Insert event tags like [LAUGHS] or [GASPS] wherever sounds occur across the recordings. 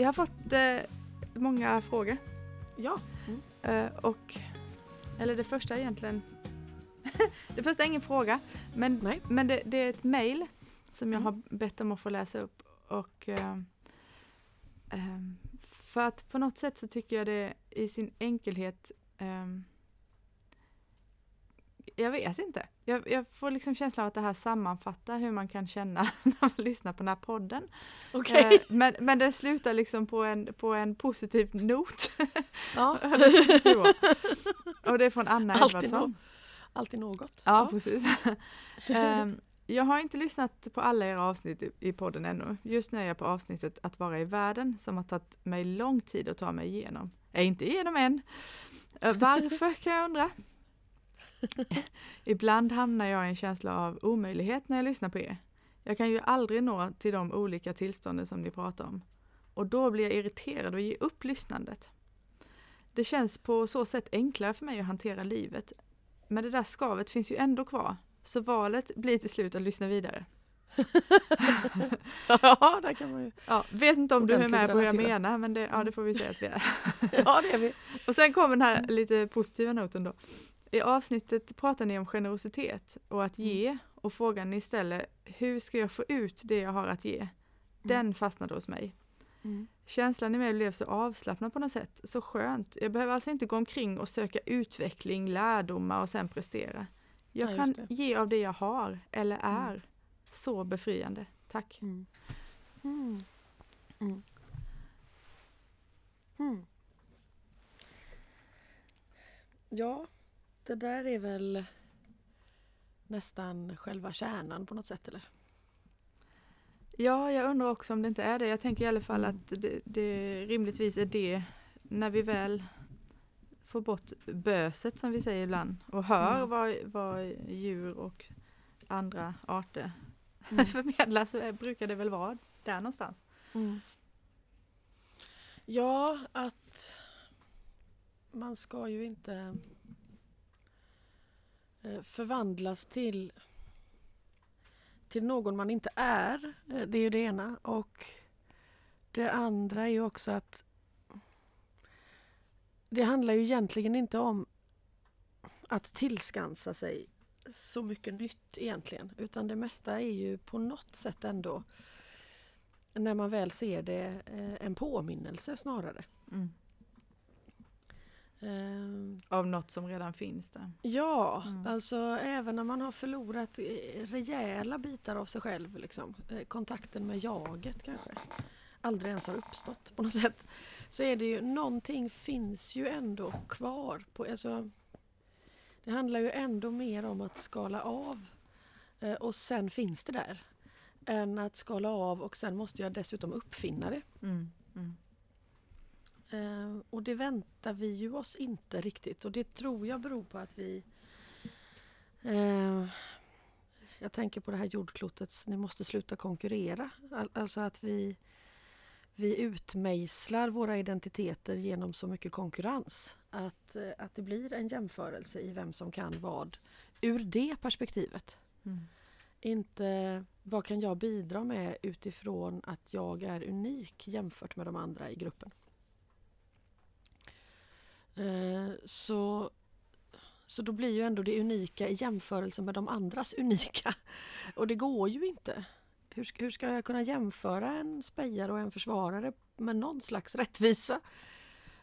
vi har fått eh, många frågor. Ja. Mm. Eh, och, eller det första egentligen, [LAUGHS] det första är ingen fråga, men, Nej. men det, det är ett mail som jag Mm. har bett om att få läsa upp. Och, eh, ehm, för att på något sätt så tycker jag det i sin enkelhet ehm, jag vet inte. Jag, jag får liksom känslan av att det här sammanfattar hur man kan känna [LAUGHS] när man lyssnar på den här podden. Okej. Eh, men, men det slutar liksom på en, på en positiv not. [LAUGHS] ja. Så. [LAUGHS] Och det är från Anna Alltid Edvardsson. Alltid något. Ja, precis. Ehm, jag har inte lyssnat på alla era avsnitt i, podden ännu. Just nu är jag på avsnittet Att vara i världen som har tagit mig lång tid att ta mig igenom. Jag är inte igenom än. Eh, Varför kan jag undra? [LAUGHS] Ibland hamnar jag i en känsla av omöjlighet när jag lyssnar på er. Jag kan ju aldrig nå till de olika tillstånden som ni pratar om. Och då blir jag irriterad och ger upp lyssnandet. Det känns på så sätt enklare för mig att hantera livet. Men det där skavet finns ju ändå kvar. Så valet blir till slut att lyssna vidare. [LAUGHS] ja, där kan man ju. Ja, vet inte om du är med på hur jag menar, men det, ja, det får vi säga att vi är. [LAUGHS] Ja, det är vi. Och sen kommer den här lite positiva noten då. I avsnittet pratar ni om generositet och att ge och frågan ni ställer, hur ska jag få ut det jag har att ge? Den fastnade hos mig. Mm. Känslan i mig blev så avslappnad på något sätt, så skönt. Jag behöver alltså inte gå omkring och söka utveckling, lärdomar och sen prestera. Jag Ja, kan ge av det jag har eller är. Så befriande. Tack. Mm. Mm. Mm. Mm. Ja, det där är väl nästan själva kärnan på något sätt eller? Ja, jag undrar också om det inte är det. Jag tänker i alla fall Mm. att det, det rimligtvis är det när vi väl får bort böset som vi säger ibland och hör Mm. vad, vad djur och andra arter [LAUGHS] Mm. förmedlar så brukar det väl vara där någonstans. Mm. Ja, att man ska ju inte Eh, förvandlas till, till någon man inte är. Eh, det är ju det ena. Och det andra är ju också att det handlar ju egentligen inte om att tillskansa sig så mycket nytt egentligen. Utan det mesta är ju på något sätt ändå när man väl ser det eh, en påminnelse snarare. Mm. Eh, Av något som redan finns där. Ja, Mm. alltså även när man har förlorat eh, rejäla bitar av sig själv, liksom, eh, kontakten med jaget kanske aldrig ens har uppstått på något [LAUGHS] sätt, så är det ju någonting finns ju ändå kvar. På, alltså, det handlar ju ändå mer om att skala av eh, och sen finns det där än att skala av och sen måste jag dessutom uppfinna det. Mm. Mm. Eh, och det väntar vi ju oss inte riktigt och det tror jag beror på att vi eh, Jag tänker på det här jordklotets Ni måste sluta konkurrera. Al- alltså att vi Vi utmejslar våra identiteter genom så mycket konkurrens. Att, eh, att det blir en jämförelse i vem som kan vad ur det perspektivet. Mm. Inte vad kan jag bidra med utifrån att jag är unik jämfört med de andra i gruppen. Eh, Så, så då blir ju ändå det unika i jämförelse med de andras unika. [LAUGHS] Och det går ju inte. Hur, ska- hur ska jag kunna jämföra en spejare och en försvarare med någon slags rättvisa?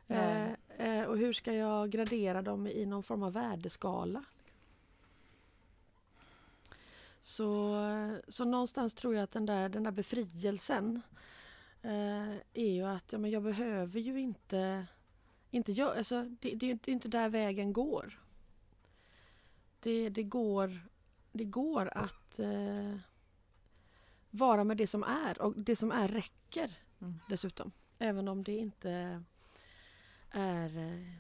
Eh, eh, och hur ska jag gradera dem i någon form av värdeskala? Så, så någonstans tror jag att den där, den där befrielsen eh, är ju att ja, men jag behöver ju inte, inte gö- alltså, det, det är ju inte- inte där vägen går. Det, det, går, det går att eh, vara med det som är och det som är räcker Mm. dessutom. Även om det inte är eh,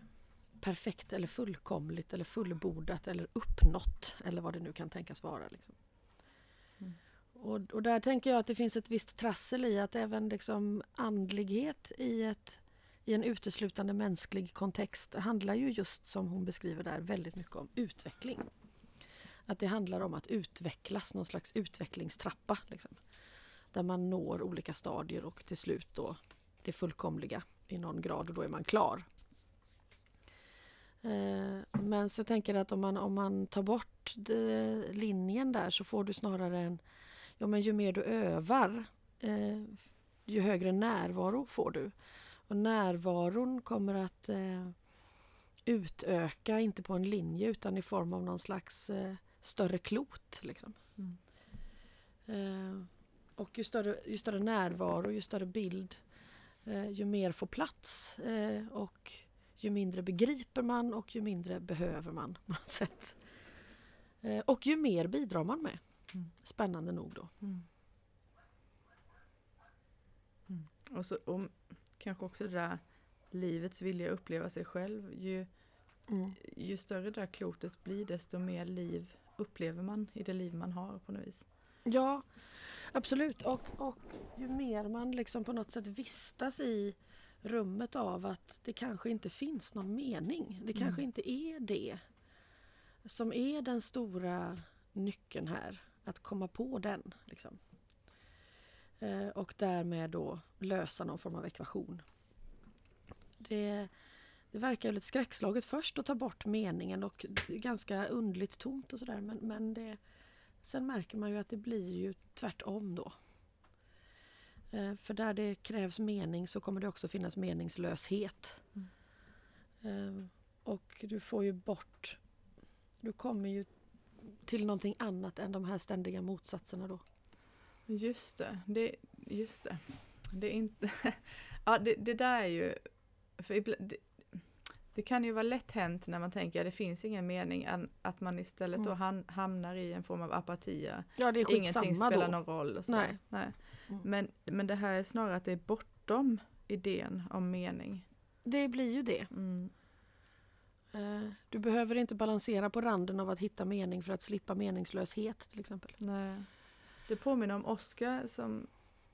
perfekt eller fullkomligt eller fullbordat eller uppnått eller vad det nu kan tänkas vara. Liksom. Mm. Och, och där tänker jag att det finns ett visst trassel i att även liksom andlighet i, ett, i en uteslutande mänsklig kontext handlar ju just som hon beskriver där väldigt mycket om utveckling. Att det handlar om att utvecklas, någon slags utvecklingstrappa. Liksom, där man når olika stadier och till slut då det fullkomliga i någon grad och då är man klar. Eh, men så tänker jag att om man, om man tar bort linjen där så får du snarare en... Ja men ju mer du övar eh, ju högre närvaro får du. Och närvaron kommer att eh, utöka, inte på en linje utan i form av någon slags eh, större klot. Liksom. Mm. Eh, och ju större, ju större närvaro, ju större bild, eh, ju mer får plats eh, och ju mindre begriper man och ju mindre behöver man på något sätt. Eh, och ju mer bidrar man med. Mm. Spännande nog då. Mm. Mm. Och, så, och kanske också det där livets vilja att uppleva sig själv. Ju, Mm. ju större det där klotet blir desto mer liv upplever man i det liv man har på något vis. Ja, absolut. Och, och ju mer man liksom på något sätt vistas i rummet av att det kanske inte finns någon mening. Det kanske Mm. inte är det som är den stora nyckeln här. Att komma på den. Liksom. Eh, och därmed då lösa någon form av ekvation. Det, det verkar lite skräckslaget först att ta bort meningen och ganska undligt tomt och sådär men, men det, sen märker man ju att det blir ju tvärtom då. Eh, för där det krävs mening så kommer det också finnas meningslöshet. Mm. Eh, och du får ju bort... Du kommer ju till någonting annat än de här ständiga motsatserna då. Just det, det, just det. Det är inte... [LAUGHS] ja, det, det där är ju... Ibland, det, det kan ju vara lätt hänt när man tänker att det finns ingen mening än att man istället då Mm. han, hamnar i en form av apatia. Ja, det är Ingenting spelar då. någon roll. Och så Nej. Nej. Mm. Men, men det här är snarare att det är bortom idén om mening. Det blir ju det. Mm. Eh, Du behöver inte balansera på randen av att hitta mening för att slippa meningslöshet till exempel. Nej. Det påminner om Oscar som,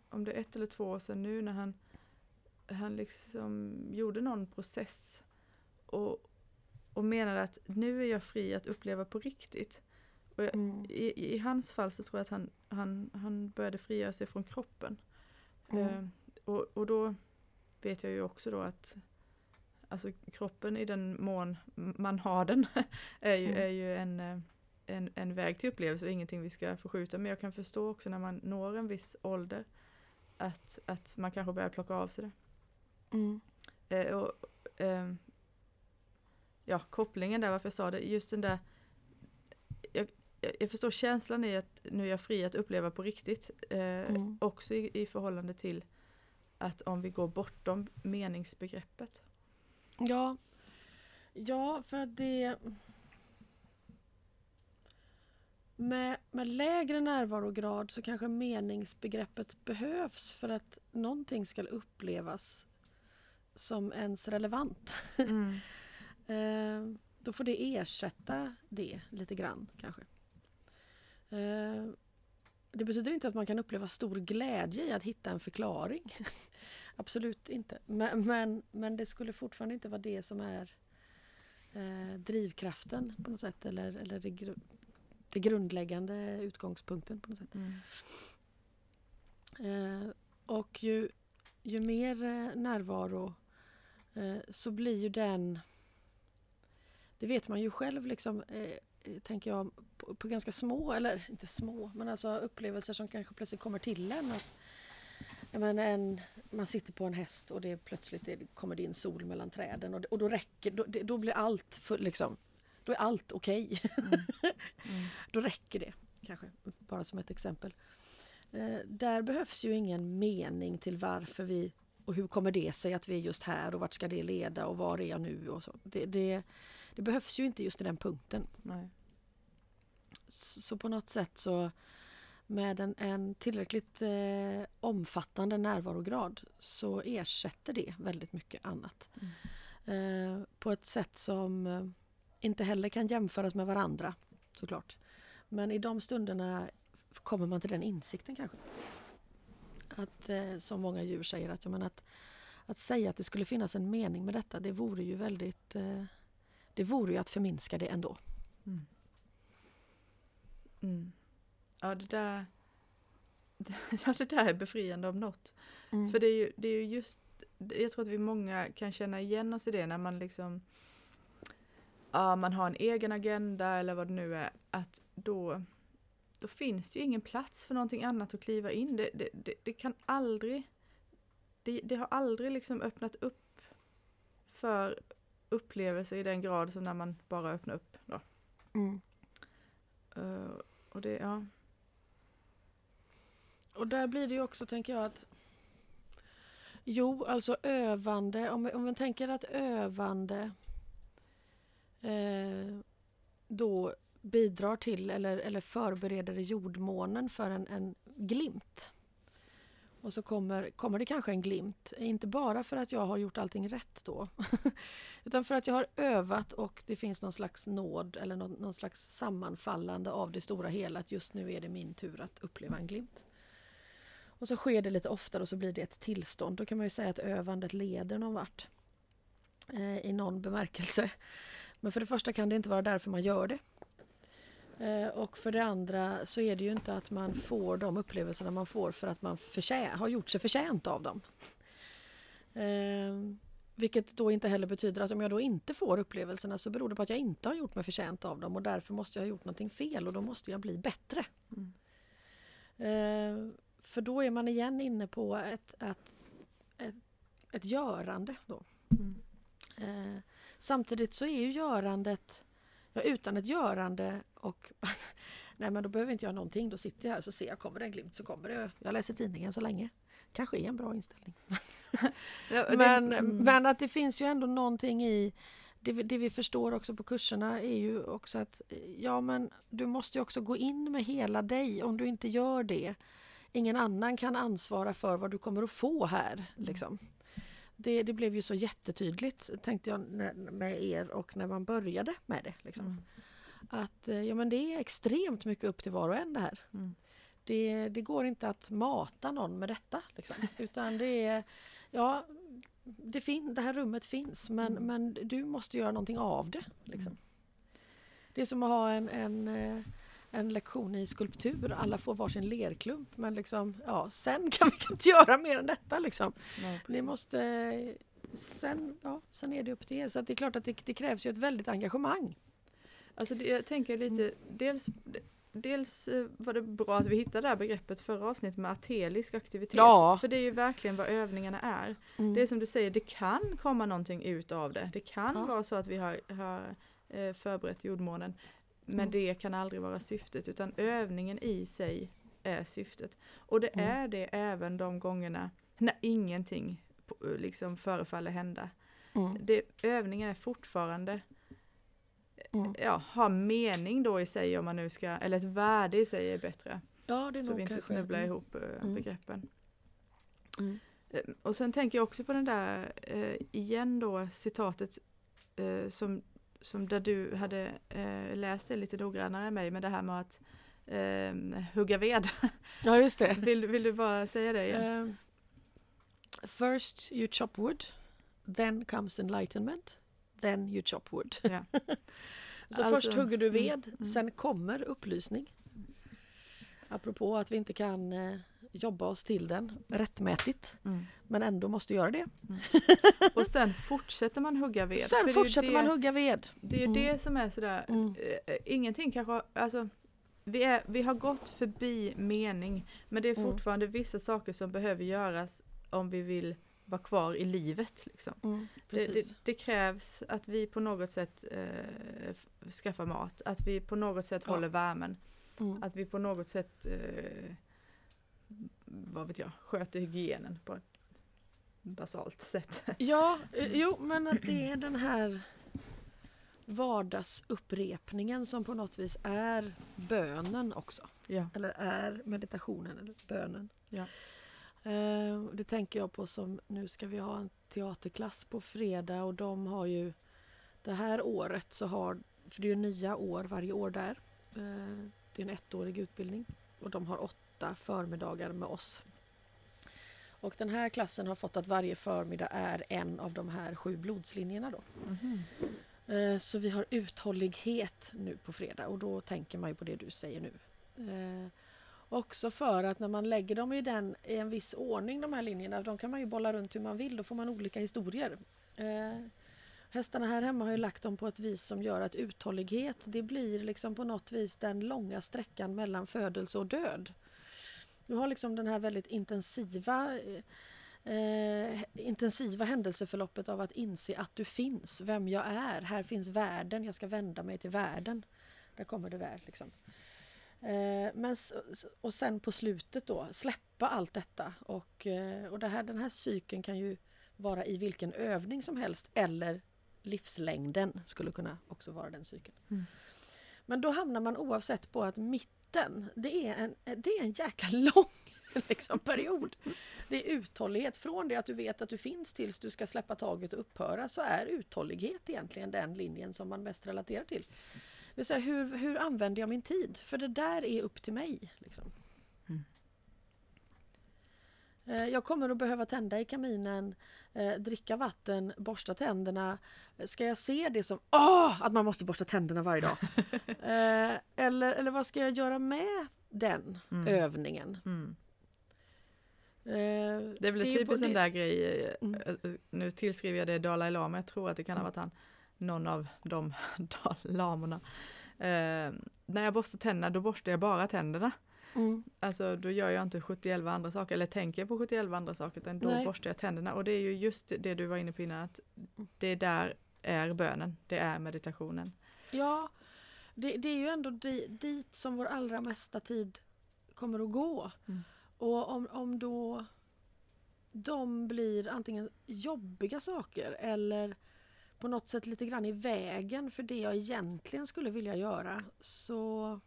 om det är ett eller två år sedan nu när han, han liksom gjorde någon process och, och menade att nu är jag fri att uppleva på riktigt. Och jag, Mm. i, I hans fall så tror jag att han, han, han började frigöra sig från kroppen. Mm. Eh, och, och då vet jag ju också då att alltså kroppen i den mån man har den [LAUGHS] är ju, Mm. är ju en, eh, en, en väg till upplevelse och ingenting vi ska förskjuta. Men jag kan förstå också när man når en viss ålder att, att man kanske börjar plocka av sig det. Mm. Eh, och, ehm, ja, kopplingen där, varför jag sa det, just den där jag, jag jag förstår känslan i att nu är jag fri att uppleva på riktigt. Eh, Mm. Också i, i förhållande till att om vi går bortom meningsbegreppet. Ja. ja, för att det... Med, med lägre närvarograd så kanske meningsbegreppet behövs för att någonting ska upplevas som ens relevant. Mm. [LAUGHS] Eh, då får det ersätta det lite grann kanske. Eh, det betyder inte att man kan uppleva stor glädje i att hitta en förklaring. [LAUGHS] Absolut inte. Men, men, men det skulle fortfarande inte vara det som är eh, drivkraften på något sätt eller, eller det, det grundläggande utgångspunkten på något sätt. Mm. Eh, och ju, ju mer eh, närvaro eh, så blir ju den... Det vet man ju själv, liksom, eh, eh, tänker jag, på, på ganska små, eller inte små, men alltså upplevelser som kanske plötsligt kommer till en. Att, menar, en, man sitter på en häst och det plötsligt det kommer det in sol mellan träden och, det, och då räcker, då, det, då blir allt, för, liksom, då är allt okej. Mm. Mm. [LAUGHS] Då räcker det kanske, bara som ett exempel. Eh, där behövs ju ingen mening till varför vi och hur kommer det sig att vi är just här och vart ska det leda och var är jag nu och så. Det, det, det behövs ju inte just i den punkten. Nej. Så, så på något sätt så med en, en tillräckligt eh, omfattande närvarograd så ersätter det väldigt mycket annat. Mm. Eh, på ett sätt som eh, inte heller kan jämföras med varandra såklart. Men i de stunderna kommer man till den insikten kanske. Att eh, som många djur säger att, jag att att säga att det skulle finnas en mening med detta det vore ju väldigt eh, det vore ju att förminska det ändå. Mm. Mm. Ja, det där, [LAUGHS] ja, det där är befriande om något. Mm. För det är ju, det är ju just jag tror att vi många kan känna igen oss i det när man liksom ja, man har en egen agenda eller vad det nu är, att då, då finns det ju ingen plats för någonting annat att kliva in. Det, det, det, det kan aldrig, det, det har aldrig liksom öppnat upp för upplevelser i den grad som när man bara öppnar upp. Då. Mm. Uh, och det, ja. Och där blir det ju också, tänker jag, att Jo, alltså övande, om, om man tänker att övande eh, då bidrar till eller, eller förbereder jordmånen för en, en glimt. Och så kommer, kommer det kanske en glimt, inte bara för att jag har gjort allting rätt då, [LAUGHS] utan för att jag har övat och det finns någon slags nåd eller någon, någon slags sammanfallande av det stora hela, att just nu är det min tur att uppleva en glimt. Och så sker det lite oftare och så blir det ett tillstånd. Då kan man ju säga att övandet leder någon vart eh, i någon bemärkelse. Men för det första kan det inte vara därför man gör det. Eh, och för det andra så är det ju inte att man får de upplevelserna man får för att man har gjort sig förtjänt av dem. Eh, vilket då inte heller betyder att om jag då inte får upplevelserna så beror det på att jag inte har gjort mig förtjänt av dem och därför måste jag ha gjort någonting fel och då måste jag bli bättre. Mm. Eh, för då är man igen inne på ett, ett, ett, ett görande. Då. Mm. Eh, samtidigt så är ju görandet, ja, utan ett görande och [LAUGHS] nej men då behöver inte jag någonting, då sitter jag här så ser jag, kommer det en glimt så kommer det, jag läser tidningen så länge. Kanske är en bra inställning. [LAUGHS] men, mm. men att det finns ju ändå någonting i det, det, vi förstår också på kurserna är ju också att ja men du måste också gå in med hela dig. Om du inte gör det ingen annan kan ansvara för vad du kommer att få här. Mm. Liksom. Det, det blev ju så jättetydligt tänkte jag med er och när man började med det. Liksom. Mm. Att eh, ja, men det är extremt mycket upp till var och en det här. Mm. Det, det, går inte att mata någon med detta. Liksom. [LAUGHS] Utan det är, ja, det, fin det här rummet finns men, mm. men du måste göra någonting av det. Liksom. Mm. Det är som att ha en, en eh, en lektion i skulptur. Alla får varsin lerklump men liksom, ja, sen kan vi inte göra mer än detta. Liksom. Nej, Ni måste, sen, ja, sen är det upp till er. Så det är klart att det, det krävs ju ett väldigt engagemang. Alltså det, jag tänker lite, mm. dels Dels eh, var det bra att vi hittade det här begreppet förra avsnittet med atelisk aktivitet. Ja. För det är ju verkligen vad övningarna är. Mm. Det är som du säger, det kan komma någonting ut av det. Det kan ja. vara så att vi har, har eh, förberett jordmånen. Men mm. det kan aldrig vara syftet utan övningen i sig är syftet. Och det mm. är det även de gångerna när ingenting liksom förefaller hända. Mm. Det, övningen är fortfarande mm. ja, har mening då i sig om man nu ska, eller ett värde i sig är bättre. Ja, det är så vi inte kanske. snubblar mm. ihop begreppen. Mm. Eh, och sen tänker jag också på den där, äh, igen då citatet äh, som som där du hade eh, läst det lite noggrannare än mig med det här med att eh, hugga ved. [LAUGHS] Ja just det. vill, vill du bara säga det igen? Uh, first you chop wood, then comes enlightenment, then you chop wood. Ja. [LAUGHS] Så alltså, först hugger du mm, ved, mm, sen kommer upplysning. Apropå att vi inte kan eh, jobba oss till den rättmätigt. Mm. Men ändå måste göra det. Mm. Och sen fortsätter man hugga ved. Sen fortsätter det, man hugga ved. Det är ju mm. det som är sådär, mm. äh, ingenting kanske, alltså vi, är, vi har gått förbi mening men det är mm. fortfarande vissa saker som behöver göras om vi vill vara kvar i livet. Liksom. Mm, det, det, det, krävs att vi på något sätt eh, skaffar mat, att vi på något sätt ja. håller värmen. Mm. Att vi på något sätt eh, vad vet jag, sköter hygienen på ett basalt sätt. [LAUGHS] Ja, eh, jo men att det är den här vardagsupprepningen som på något vis är bönen också. Ja. Eller är meditationen eller bönen. Ja. Uh, det tänker jag på som, nu ska vi ha en teaterklass på fredag och de har ju det här året så har, för det är ju nya år varje år där. Uh, det är en ettårig utbildning och de har åtta åtta förmiddagar med oss. Och den här klassen har fått att varje förmiddag är en av de här sju blodslinjerna. Då. Mm. Så vi har uthållighet nu på fredag och då tänker man ju på det du säger nu. Eh, Också för att när man lägger dem i, den, i en viss ordning, de här linjerna, de kan man ju bolla runt hur man vill, då får man olika historier. Eh, hästarna här hemma har ju lagt dem på ett vis som gör att uthållighet, det blir liksom på något vis den långa sträckan mellan födelse och död. Du har liksom den här väldigt intensiva eh, intensiva händelseförloppet av att inse att du finns, vem jag är. Här finns världen, jag ska vända mig till världen. Där kommer det där. Liksom. Eh, men, och sen på slutet då släppa allt detta. Och, eh, och det här, den här cykeln kan ju vara i vilken övning som helst eller livslängden skulle kunna också vara den cykeln. Mm. Men då hamnar man oavsett på att mitten, det är en, det är en jäkla [LAUGHS] lång liksom, period. Det är uthållighet. Från det att du vet att du finns tills du ska släppa taget och upphöra så är uthållighet egentligen den linjen som man mest relaterar till. Det vill säga, hur, hur använder jag min tid? För det där är upp till mig. Liksom. Mm. Eh, jag kommer att behöva tända i kaminen, eh, dricka vatten, borsta tänderna. Ska jag se det som åh, att man måste borsta tänderna varje dag? [LAUGHS] eh, eller, eller vad ska jag göra med den mm. övningen? Mm. Eh, det är väl det typiskt en där grej, eh, mm. Eh, nu tillskriver jag det Dalai Lama, jag tror att det kan ha mm. varit han, någon av de [LAUGHS] lamorna. Eh, när jag borstar tänderna, då borstar jag bara tänderna. Mm. Alltså då gör jag inte 71 andra saker, eller tänker på 71 andra saker, utan då Nej. borstar jag tänderna. Och det är ju just det du var inne på innan, att det där är bönen, det är meditationen. Ja, det, det är ju ändå dit som vår allra mesta tid kommer att gå. Mm. Och om, om då de blir antingen jobbiga saker eller på något sätt lite grann i vägen för det jag egentligen skulle vilja göra så,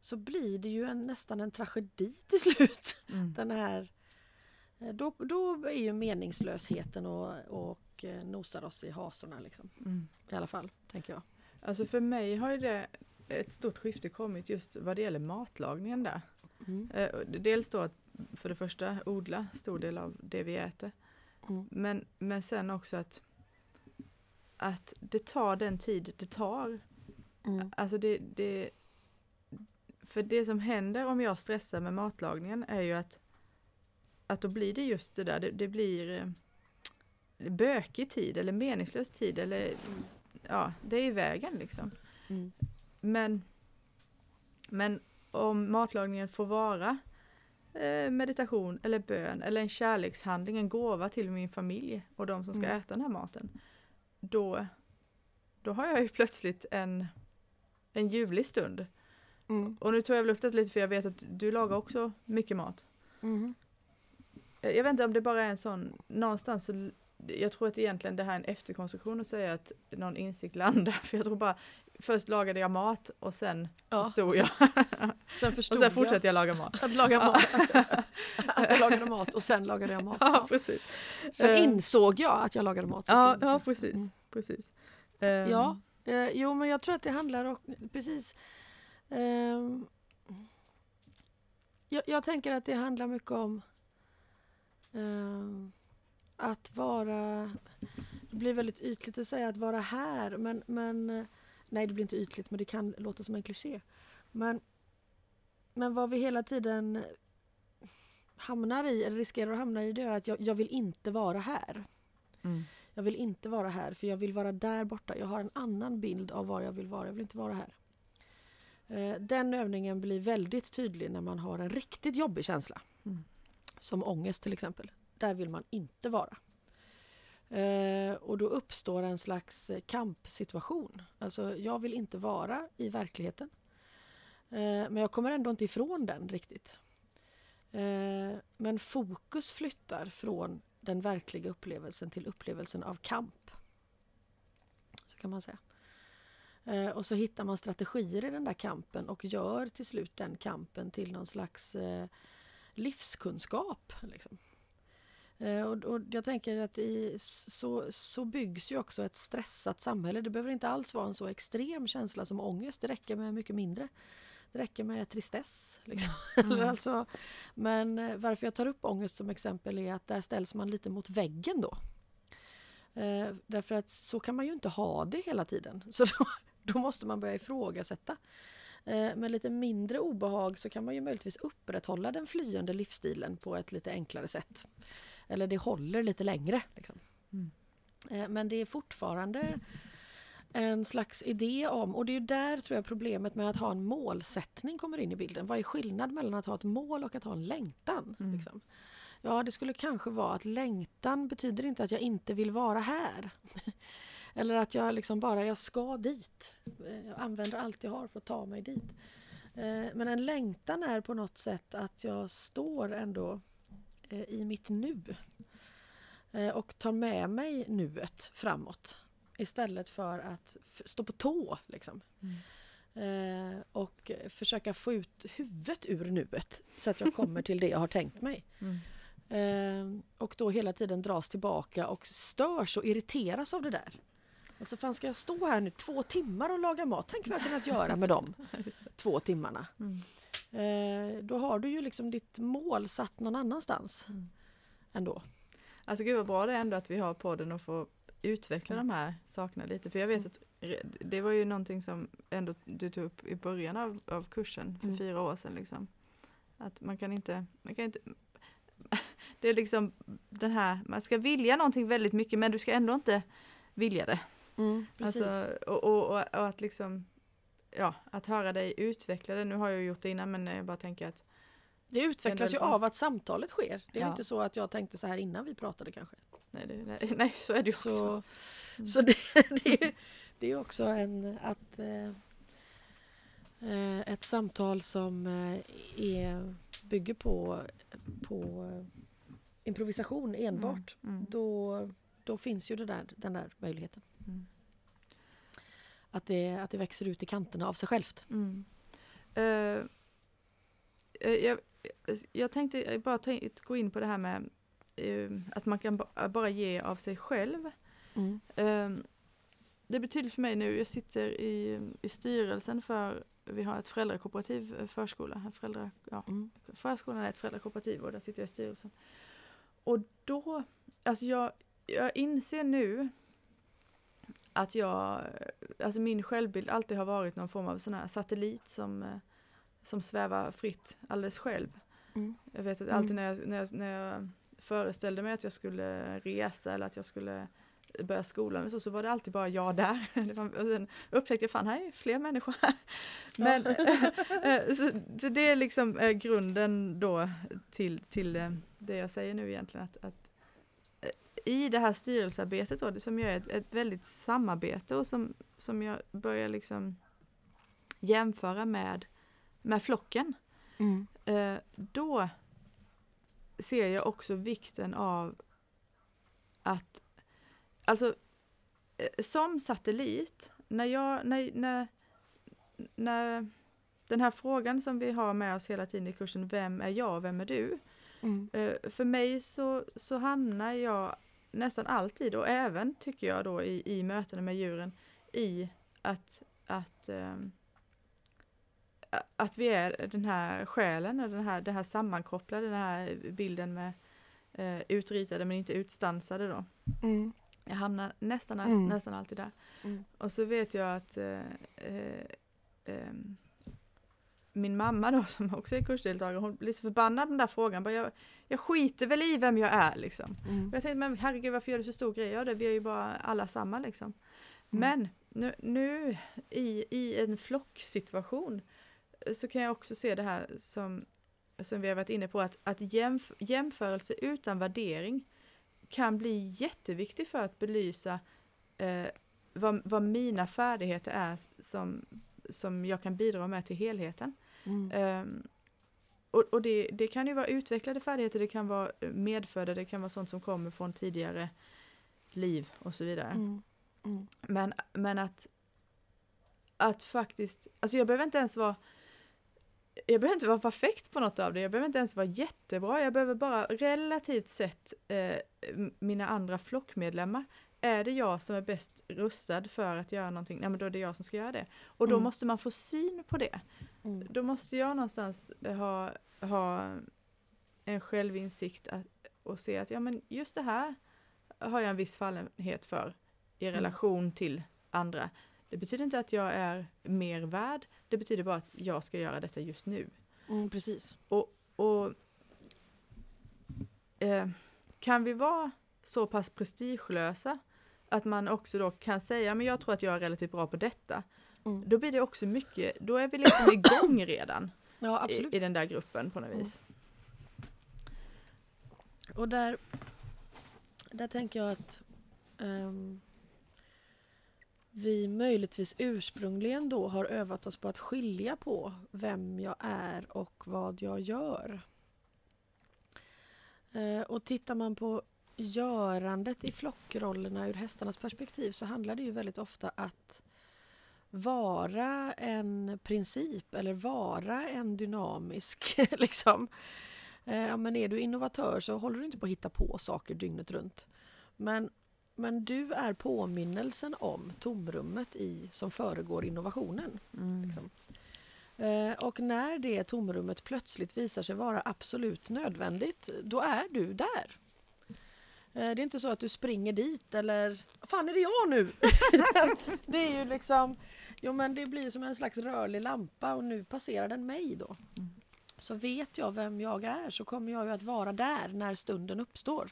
så blir det ju en, nästan en tragedi [LAUGHS] till slut. Mm. Den här, eh, då, då är ju meningslösheten och, och eh, nosar oss i hasorna. Liksom. Mm. I alla fall, tänker jag. Alltså för mig har ju det ett stort skifte kommit just vad det gäller matlagningen där. Mm. Eh, dels då att för det första odla stor del av det vi äter. Mm. Men, men sen också att, att det tar den tid det tar. Mm. Alltså det, det, för det som händer om jag stressar med matlagningen är ju att, att då blir det just det där, det, det blir eh, bökig tid eller meningslös tid eller ja, det är i vägen liksom. Mm. Men, men om matlagningen får vara eh, meditation eller bön eller en kärlekshandling, en gåva till min familj och de som ska mm. äta den här maten. Då, då har jag ju plötsligt en, en ljuvlig stund. Mm. Och nu tog jag väl upp det lite för jag vet att du lagar också mycket mat. Mm. Jag vet inte om det bara är en sån, någonstans så jag tror att egentligen det här är en efterkonstruktion att säga att någon insikt landar. [LAUGHS] För jag tror bara, först lagade jag mat och sen ja. förstod jag. [LAUGHS] Sen förstod och sen fortsatte jag laga mat. Att laga mat. [LAUGHS] att jag lagade mat och sen lagade jag mat. Ja, precis. Sen uh, insåg jag att jag lagade mat. Ja, ja precis. Mm. precis. Um, ja, uh, jo men jag tror att det handlar om, precis. Um, jag, jag, tänker att det handlar mycket om um, att vara, det blir väldigt ytligt att säga att vara här men, men nej det blir inte ytligt men det kan låta som en kliché. Men, men vad vi hela tiden hamnar i, eller riskerar att hamna i det är att jag, jag vill inte vara här. Mm. Jag vill inte vara här för jag vill vara där borta. Jag har en annan bild av var jag vill vara. Jag vill inte vara här. Eh, den övningen blir väldigt tydlig när man har en riktigt jobbig känsla. Mm. Som ångest till exempel. Där vill man inte vara. Eh, och då uppstår en slags kampsituation. Alltså jag vill inte vara i verkligheten. Eh, men jag kommer ändå inte ifrån den riktigt. Men fokus flyttar från den verkliga upplevelsen till upplevelsen av kamp. Så kan man säga. Eh, och så hittar man strategier i den där kampen och gör till slut den kampen till någon slags eh, livskunskap. Liksom. Eh, och, och, jag tänker att i, så, så byggs ju också ett stressat samhälle. Det behöver inte alls vara en så extrem känsla som ångest. Det räcker med mycket mindre. Det räcker med tristess. Liksom. [LAUGHS] Mm. alltså, men varför jag tar upp ångest som exempel är att där ställs man lite mot väggen då. Eh, därför att så kan man ju inte ha det hela tiden. [LAUGHS] Så då, [LAUGHS] då måste man börja ifrågasätta. Eh, med lite mindre obehag så kan man ju möjligtvis upprätthålla den flyende livsstilen på ett lite enklare sätt. Eller det håller lite längre. Liksom. Mm. Eh, men det är fortfarande en slags idé om, och det är där tror jag problemet med att ha en målsättning kommer in i bilden. Vad är skillnad mellan att ha ett mål och att ha en längtan? Mm. Liksom? Ja, det skulle kanske vara att längtan betyder inte att jag inte vill vara här. Eller att jag liksom bara, jag ska dit. Eh, Jag använder allt jag har för att ta mig dit. Eh, Men en längtan är på något sätt att jag står ändå eh, i mitt nu. Eh, Och tar med mig nuet framåt. Istället för att stå på tå. Liksom. Eh, Och försöka få ut huvudet ur nuet. Så att jag kommer till det jag har tänkt mig. [LAUGHS] Mm. Eh, och då hela tiden dras tillbaka och störs och irriteras av det där. Alltså fan ska jag stå här nu två timmar och laga mat? Tänk vad jag kunnat göra med dem [LAUGHS] två timmarna. Mm. Eh, då har du ju liksom ditt mål satt någon annanstans Mm. ändå. Alltså gud vad bra det är ändå att vi har podden och får utveckla Mm. de här sakerna lite. För jag vet att re- det var ju någonting som ändå du tog upp i början av, av kursen för Mm. fyra år sedan. Liksom. Att man kan inte, man kan inte [LAUGHS] det är liksom den här, man ska vilja någonting väldigt mycket men du ska ändå inte vilja det. Precis. Alltså, och, och, och, och att liksom, ja, att höra dig utveckla det. Nu har jag gjort det innan men jag bara tänker att det utvecklas ju av att samtalet sker. Det är Ja. inte så att jag tänkte så här innan vi pratade kanske. nej, det, nej, [LAUGHS] nej så är det ju också. Så, [LAUGHS] Mm. så det, det, är- det är också en, att, eh, eh, ett samtal som eh, är, bygger på, på improvisation enbart. Mm, mm, Då, då finns ju det där, den där möjligheten. Mm. Att det, att det växer ut i kanterna av sig självt. Mm. Eh, jag, jag tänkte bara in, gå in på det här med eh, att man kan ba, bara ge av sig själv. Eh, det betyder för mig nu, jag sitter i, i styrelsen för, vi har ett föräldrakooperativ förskola. Föräldra, ja, Mm. förskolan är ett föräldrakooperativ och där sitter jag i styrelsen. Och då, alltså jag, jag inser nu att jag, alltså min självbild alltid har varit någon form av sån här satellit som, eh, som svävar fritt alldeles själv. Mm. Jag vet att Mm. alltid när jag, när, jag, när jag föreställde mig att jag skulle resa eller att jag skulle börja skolan och så, så var det alltid bara jag där. [LAUGHS] Och sen upptäckte jag fan här är fler människor här. Men eh, så, så det är liksom eh, grunden då till, till eh, det jag säger nu egentligen. Att, att eh, I det här styrelsearbetet då, det som gör ett, ett väldigt samarbete och som, som jag börjar liksom jämföra med, med flocken. Mm. Eh, då ser jag också vikten av att, alltså eh, som satellit, när jag, när, när, när den här frågan som vi har med oss hela tiden i kursen, vem är jag, vem är du? Mm. Eh, för mig så, så hamnar jag nästan alltid, och även tycker jag då i, i mötena med djuren, i att, att, a- att vi är den här själen, och den här, det här sammankopplade, den här bilden med eh, utritade men inte utstansade då. Mm. Jag hamnar nästan, Mm. nästan alltid där. Mm. Och så vet jag att eh, eh, ehm, min mamma då som också är kursdeltagare, hon blir så förbannad på den där frågan. Bara, jag, jag skiter väl i vem jag är liksom. Mm. Och jag tänkte, men herregud varför gör du så stor grej av det? Vi är ju bara alla samma liksom. Mm. Men nu, nu i, i en flocksituation eh, så kan jag också se det här som, som vi har varit inne på, att, att jämf jämförelse utan värdering kan bli jätteviktig för att belysa eh, vad, vad mina färdigheter är som, som jag kan bidra med till helheten. Mm. Ehm, och och det, det kan ju vara utvecklade färdigheter, det kan vara eh, medfödda, det kan vara sånt som kommer från tidigare liv och så vidare. Mm. Mm. Men, men att, att faktiskt, alltså jag behöver inte ens vara jag behöver inte vara perfekt på något av det, jag behöver inte ens vara jättebra, jag behöver bara relativt sett eh, mina andra flockmedlemmar. Är det jag som är bäst rustad för att göra någonting, nej men då är det jag som ska göra det. Och då Mm. måste man få syn på det. Mm. Då måste jag någonstans ha, ha en självinsikt att, och se att ja men just det här har jag en viss fallenhet för i Mm. relation till andra. Det betyder inte att jag är mer värd, det betyder bara att jag ska göra detta just nu. Mm, precis. Och, och eh, kan vi vara så pass prestigelösa att man också då kan säga, men jag tror att jag är relativt bra på detta. Mm. Då blir det också mycket, då är vi liksom igång [COUGHS] redan Ja, i, i den där gruppen på något Mm. vis. Och där, där tänker jag att ehm, vi möjligtvis ursprungligen då har övat oss på att skilja på vem jag är och vad jag gör. Eh, och tittar man på görandet i flockrollerna ur hästarnas perspektiv så handlar det ju väldigt ofta att vara en princip eller vara en dynamisk [LAUGHS] liksom, Eh, Ja, men är du innovatör så håller du inte på att hitta på saker dygnet runt. Men, men du är påminnelsen om tomrummet i, som föregår innovationen. Mm. Liksom. Eh, Och när det tomrummet plötsligt visar sig vara absolut nödvändigt, då är du där. Eh, Det är inte så att du springer dit eller fan är det jag nu? [LAUGHS] det är ju liksom, jo men det blir som en slags rörlig lampa och nu passerar den mig då. Mm. Så vet jag vem jag är så kommer jag ju att vara där när stunden uppstår.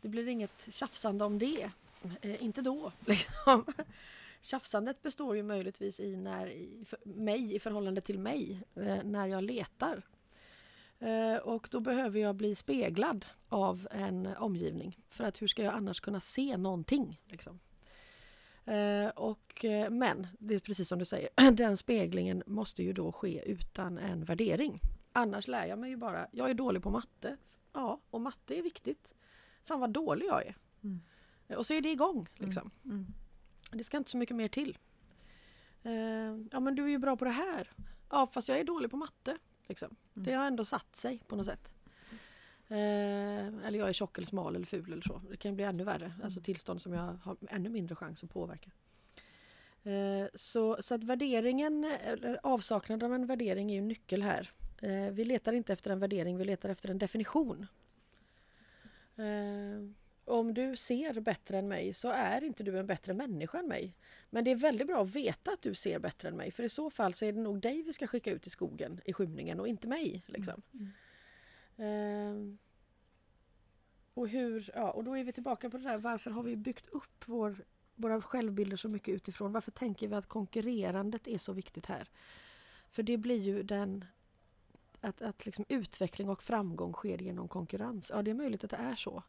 Det blir inget tjafsande om det. Eh, inte då. [LAUGHS] Liksom. Tjafsandet består ju möjligtvis i, när, i för, mig i förhållande till mig eh, när jag letar. Eh, och då behöver jag bli speglad av en omgivning. För att hur ska jag annars kunna se någonting? Liksom? Eh, och, eh, men det är precis som du säger, [CLEARS THROAT] den speglingen måste ju då ske utan en värdering. Annars lär jag mig ju bara, jag är dålig på matte. Ja, och matte är viktigt. Fan vad dålig jag är. Mm. Och så är det igång. Liksom. Mm. Det ska inte så mycket mer till. Ja men du är ju bra på det här. Ja fast jag är dålig på matte. Liksom. Mm. Det har ändå satt sig på något sätt. Eh, eller jag är tjock eller smal eller ful eller så. Det kan bli ännu värre. Alltså tillstånd som jag har ännu mindre chans att påverka. Eh, så, så att värderingen, eller avsaknaden av en värdering är ju en nyckel här. Eh, vi letar inte efter en värdering, vi letar efter en definition. Om du ser bättre än mig så är inte du en bättre människa än mig. Men det är väldigt bra att veta att du ser bättre än mig för i så fall så är det nog dig vi ska skicka ut i skogen i skymningen och inte mig. Liksom. Mm. Ehm, och, hur, ja, och då är vi tillbaka på det där varför har vi byggt upp vår, våra självbilder så mycket utifrån? Varför tänker vi att konkurrerandet är så viktigt här? För det blir ju den att, att liksom utveckling och framgång sker genom konkurrens. Ja, det är möjligt att det är så.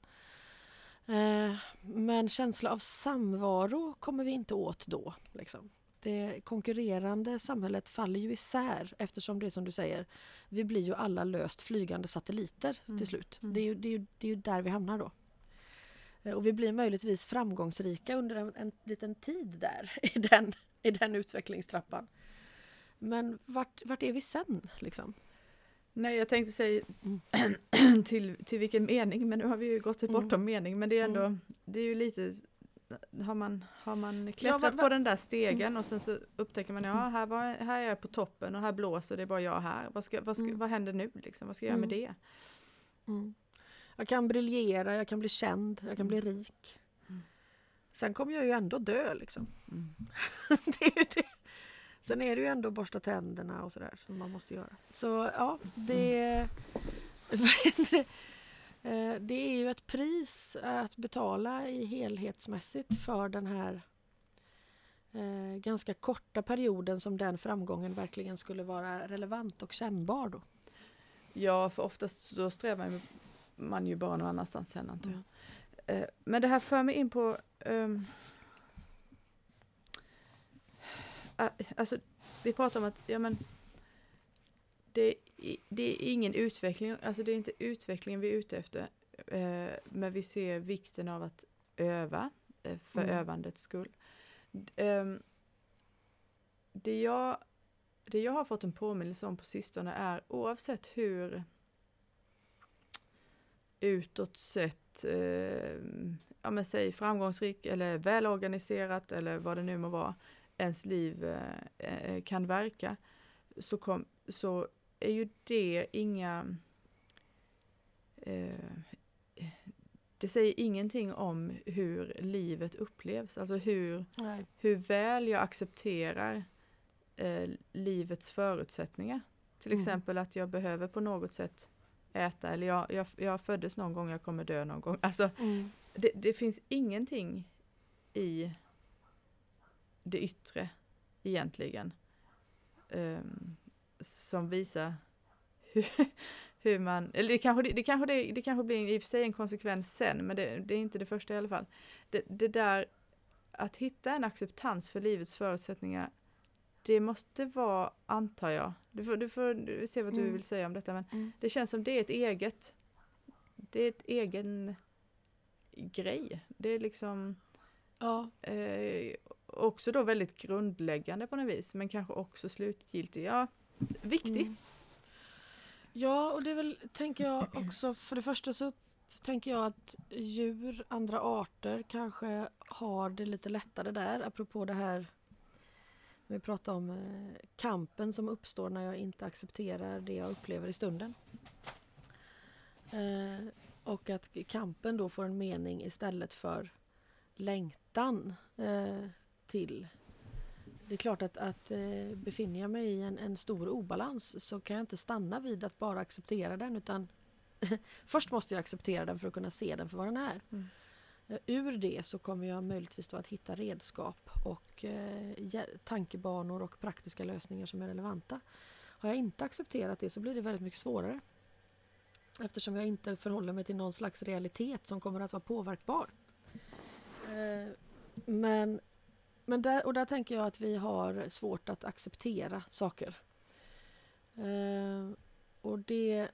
Eh, men känsla av samvaro kommer vi inte åt då. Liksom. Det konkurrerande samhället faller ju isär eftersom det är som du säger, vi blir ju alla löst flygande satelliter Mm. till slut. Mm. Det, är ju, det, är ju, det är ju där vi hamnar då. Eh, Och vi blir möjligtvis framgångsrika under en, en liten tid där [LAUGHS] i den, i den utvecklingstrappan. Men vart, vart är vi sen? Liksom? Nej, jag tänkte säga [CLEARS THROAT] till, till vilken mening, men nu har vi ju gått Mm. bortom mening, men det är ändå, Mm. det är ju lite, har man, har man klättrat vad- på den där stegen och sen så upptäcker man, ja här, var, här är jag på toppen och här blåser det är bara jag här, vad, ska, vad, ska, Mm. vad händer nu liksom, vad ska jag göra med Mm. det? Mm. Jag kan briljera, jag kan bli känd, jag kan bli Mm. rik. Mm. Sen kommer jag ju ändå dö liksom. Mm. [LAUGHS] det är ju det. Sen är det ju ändå borsta tänderna och sådär som man måste göra. Så ja, det, [LAUGHS] det? Eh, det är ju ett pris att betala i helhetsmässigt för den här eh, ganska korta perioden som den framgången verkligen skulle vara relevant och kännbar då. Ja, för oftast så strävar man ju bara någon annanstans sen antar jag. Mm. Eh, Men det här för mig in på ehm, Alltså, vi pratar om att ja, men, det, är- det är ingen utveckling, alltså det är inte utvecklingen vi är ute efter. Eh, men vi ser vikten av att öva eh, för Mm. övandets skull. Ehm, det, jag, det jag har fått en påminnelse om på sistone är oavsett hur utåt sett, eh, ja men säg framgångsrik eller välorganiserat eller vad det nu må vara, ens liv eh, eh, kan verka, så, kom, så är ju det inga eh, det säger ingenting om hur livet upplevs, alltså hur, Nej. hur väl jag accepterar eh, livets förutsättningar. Till Mm. exempel att jag behöver på något sätt äta eller jag, jag, jag föddes någon gång, jag kommer dö någon gång. Alltså, Mm. det, det finns ingenting i det yttre egentligen ehm, som visar hur, [LAUGHS] hur man, eller det kanske, det, det, kanske det, det kanske blir i och för sig en konsekvens sen, men det, det är inte det första i alla fall. Det, det där att hitta en acceptans för livets förutsättningar, det måste vara, antar jag, du får, du får du får se vad du Mm. vill säga om detta, men Mm. det känns som det är ett eget, det är ett egen grej. Det är liksom Ja. eh, också då väldigt grundläggande på något vis, men kanske också slutgiltig. Ja, viktig. Mm. Ja, och det är väl, tänker jag också, för det första så tänker jag att djur, andra arter kanske har det lite lättare där, apropå det här vi pratade om, eh, kampen som uppstår när jag inte accepterar det jag upplever i stunden. Eh, och att kampen då får en mening istället för längtan eh, till det är klart att, att eh, befinner jag mig i en, en stor obalans så kan jag inte stanna vid att bara acceptera den utan [LAUGHS] först måste jag acceptera den för att kunna se den för vad den är. Mm. Eh, Ur det så kommer jag möjligtvis då att hitta redskap och eh, tankebanor och praktiska lösningar som är relevanta. Har jag inte accepterat det så blir det väldigt mycket svårare. Eftersom jag inte förhåller mig till någon slags realitet som kommer att vara påverkbar. Eh, men men där, och där tänker jag att vi har svårt att acceptera saker. Eh, och det...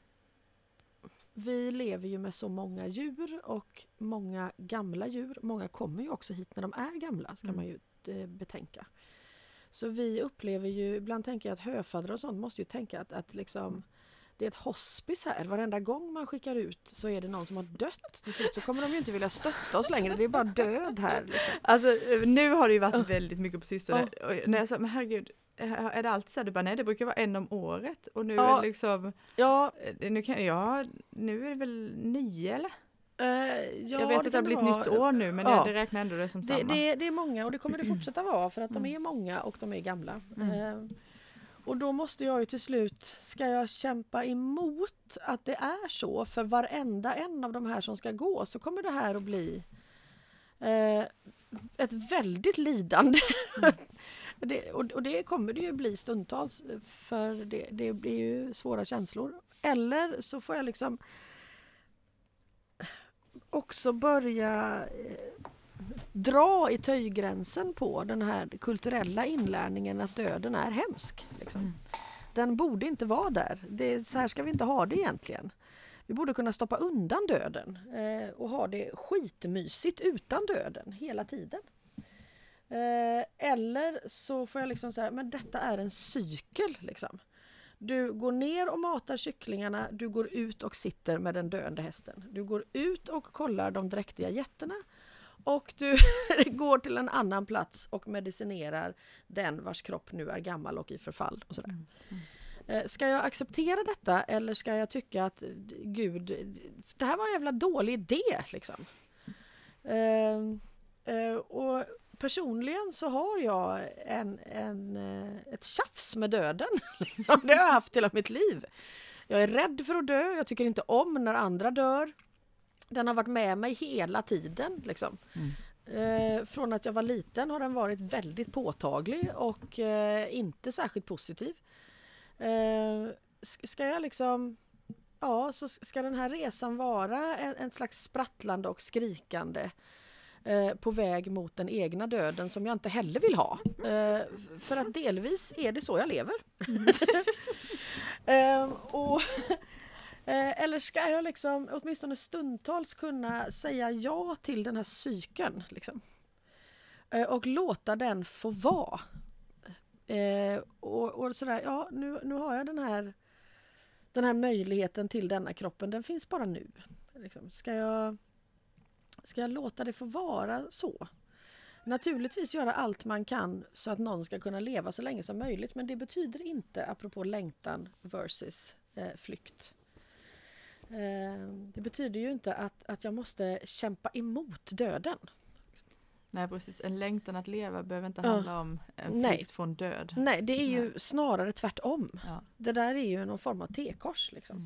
Vi lever ju med så många djur och många gamla djur. Många kommer ju också hit när de är gamla, ska Mm. man ju eh, betänka. Så vi upplever ju, ibland tänker jag att höfaddrar och sånt måste ju tänka att, att liksom det är ett hospice här. Varenda gång man skickar ut så är det någon som har dött. Till slut så kommer de ju inte vilja stötta oss längre. Det är bara död här. Liksom. Alltså eh, nu har det ju varit väldigt mycket på sistone. Och när jag sa, men herregud, eh, är det alltid så här? Du bara, nej det brukar vara en om året. Och nu Ja. är det liksom, Ja, eh, nu kan, ja, nu är det väl nio eller? eh, ja jag vet att det har blivit vara. nytt år nu, men Ja. jag, det räknar ändå det som Det, samma. det, det är många och det kommer det [CLEARS THROAT] fortsätta vara för att de Mm. är många och de är gamla. Mm. Eh, och då måste jag ju till slut, ska jag kämpa emot att det är så för varenda en av de här som ska gå så kommer det här att bli eh, ett väldigt lidande. Mm. [LAUGHS] det, och, och det kommer det ju bli stundtals för det, det blir ju svåra känslor. Eller så får jag liksom också börja eh, dra i töjgränsen på den här kulturella inlärningen att döden är hemsk. Liksom. Mm. Den borde inte vara där. Det, så här ska vi inte ha det egentligen. Vi borde kunna stoppa undan döden eh, och ha det skitmysigt utan döden hela tiden. Eh, eller så får jag liksom säga, men detta är en cykel. Liksom. Du går ner och matar kycklingarna, du går ut och sitter med den döende hästen. Du går ut och kollar de dräktiga getterna och du [LAUGHS] går till en annan plats och medicinerar den vars kropp nu är gammal och i förfall. Och sådär. Mm, mm. Eh, Ska jag acceptera detta eller ska jag tycka att eh, gud, det här var en jävla dålig idé liksom. Eh, eh, och personligen så har jag en, en, ett tjafs med döden. [LAUGHS] det har jag haft hela mitt liv. Jag är rädd för att dö, jag tycker inte om när andra dör. Den har varit med mig hela tiden. Liksom. Mm. Eh, från att jag var liten har den varit väldigt påtaglig och eh, inte särskilt positiv. Eh, ska jag liksom... Ja, så ska den här resan vara en, en slags sprattlande och skrikande eh, på väg mot den egna döden som jag inte heller vill ha. Eh, för att delvis är det så jag lever. [LAUGHS] eh, och, Eh, eller ska jag liksom åtminstone stundtals kunna säga ja till den här cykeln? Liksom? Eh, och låta den få vara. Eh, och, och sådär, ja nu, nu har jag den här, den här möjligheten till denna kroppen, den finns bara nu. Liksom. Ska, jag, ska jag låta det få vara så? Naturligtvis göra allt man kan så att någon ska kunna leva så länge som möjligt men det betyder inte, apropå längtan versus eh, flykt. Eh, det betyder ju inte att, att jag måste kämpa emot döden. Nej precis, en längtan att leva behöver inte handla om en Nej. flykt från död. Nej, det är ju snarare tvärtom. Ja. Det där är ju någon form av tekors. Liksom.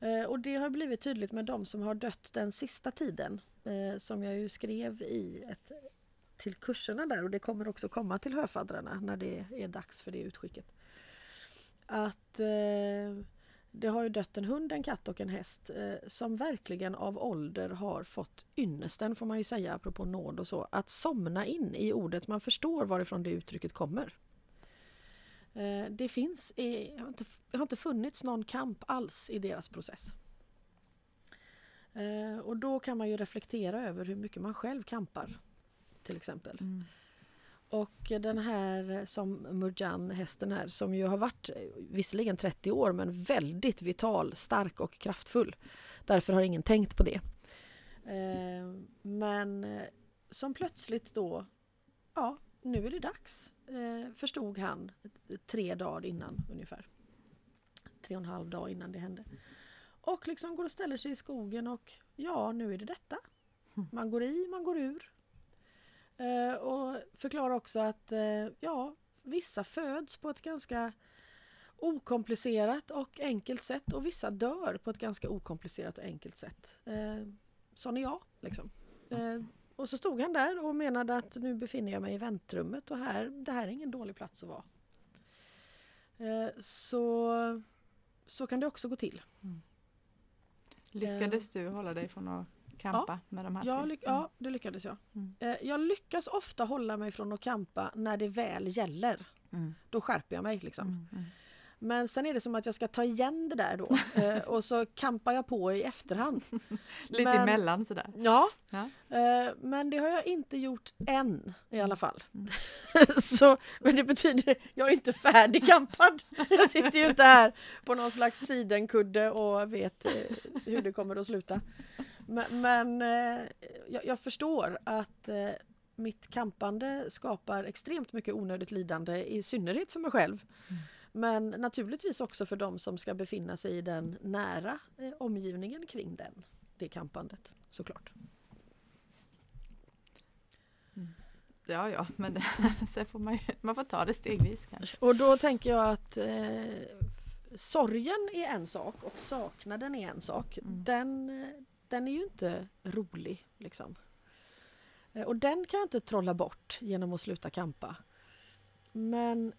Mm. Eh, och det har blivit tydligt med de som har dött den sista tiden. Eh, som jag ju skrev i ett, till kurserna där och det kommer också komma till höfaddrarna när det är dags för det utskicket. Att det har ju dött en hund, en katt och en häst eh, som verkligen av ålder har fått ynnesten får man ju säga apropå nåd och så. Att somna in i ordet, man förstår varifrån det uttrycket kommer. Eh, Det finns, i, har inte, har inte funnits någon kamp alls i deras process. Eh, Och då kan man ju reflektera över hur mycket man själv kampar. Till exempel. Mm. Och den här som Murjan, hästen här, som ju har varit eh, visserligen 30 år men väldigt vital, stark och kraftfull. Därför har ingen tänkt på det. Eh, Men eh, som plötsligt då, ja, nu är det dags, eh, förstod han tre dagar innan ungefär. Tre och en halv dag innan det hände. Och liksom går och ställer sig i skogen och ja, nu är det detta. Man går i, man går ur. Eh, och förklarar också att eh, ja, vissa föds på ett ganska okomplicerat och enkelt sätt och vissa dör på ett ganska okomplicerat och enkelt sätt. Eh, sån är jag. Liksom. Eh, och så stod han där och menade att nu befinner jag mig i väntrummet och här, det här är ingen dålig plats att vara. Eh, så, så kan det också gå till. Lyckades du hålla dig från att kampa med de här Ja, tre? ly- ja, det lyckades jag. Mm. Eh, jag lyckas ofta hålla mig från att kampa när det väl gäller. Mm. Då skärper jag mig. Liksom. Mm. Mm. Men sen är det som att jag ska ta igen det där då. [LAUGHS] Eh, och så kampar jag på i efterhand. [LAUGHS] Lite Men- emellan sådär. Ja, Ja. eh, men det har jag inte gjort än i alla fall. Mm. [LAUGHS] så, men det betyder jag är inte färdigkampad. Jag sitter ju inte här på någon slags sidenkudde och vet eh, hur det kommer att sluta. Men, men eh, jag, jag förstår att eh, mitt kampande skapar extremt mycket onödigt lidande, i synnerhet för mig själv. Mm. Men naturligtvis också för de som ska befinna sig i den nära eh, omgivningen kring den, det kampandet såklart. Ja, ja, men det, [LAUGHS] sen får man, ju, man får ta det stegvis kanske. Och då tänker jag att eh, sorgen är en sak och saknaden är en sak. Mm. Den, den är ju inte rolig. Liksom. Eh, Och den kan jag inte trolla bort genom att sluta kampa. Men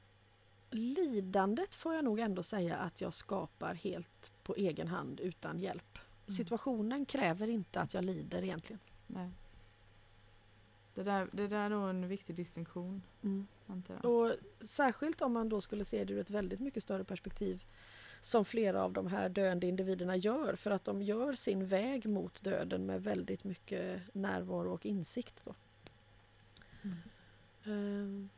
lidandet får jag nog ändå säga att jag skapar helt på egen hand utan hjälp. Mm. Situationen kräver inte att jag lider egentligen. Nej. Det där, det där är nog en viktig distinktion, jag. Och särskilt om man då skulle se det ur ett väldigt mycket större perspektiv som flera av de här döende individerna gör för att de gör sin väg mot döden med väldigt mycket närvaro och insikt. Då. Mm. Ehm,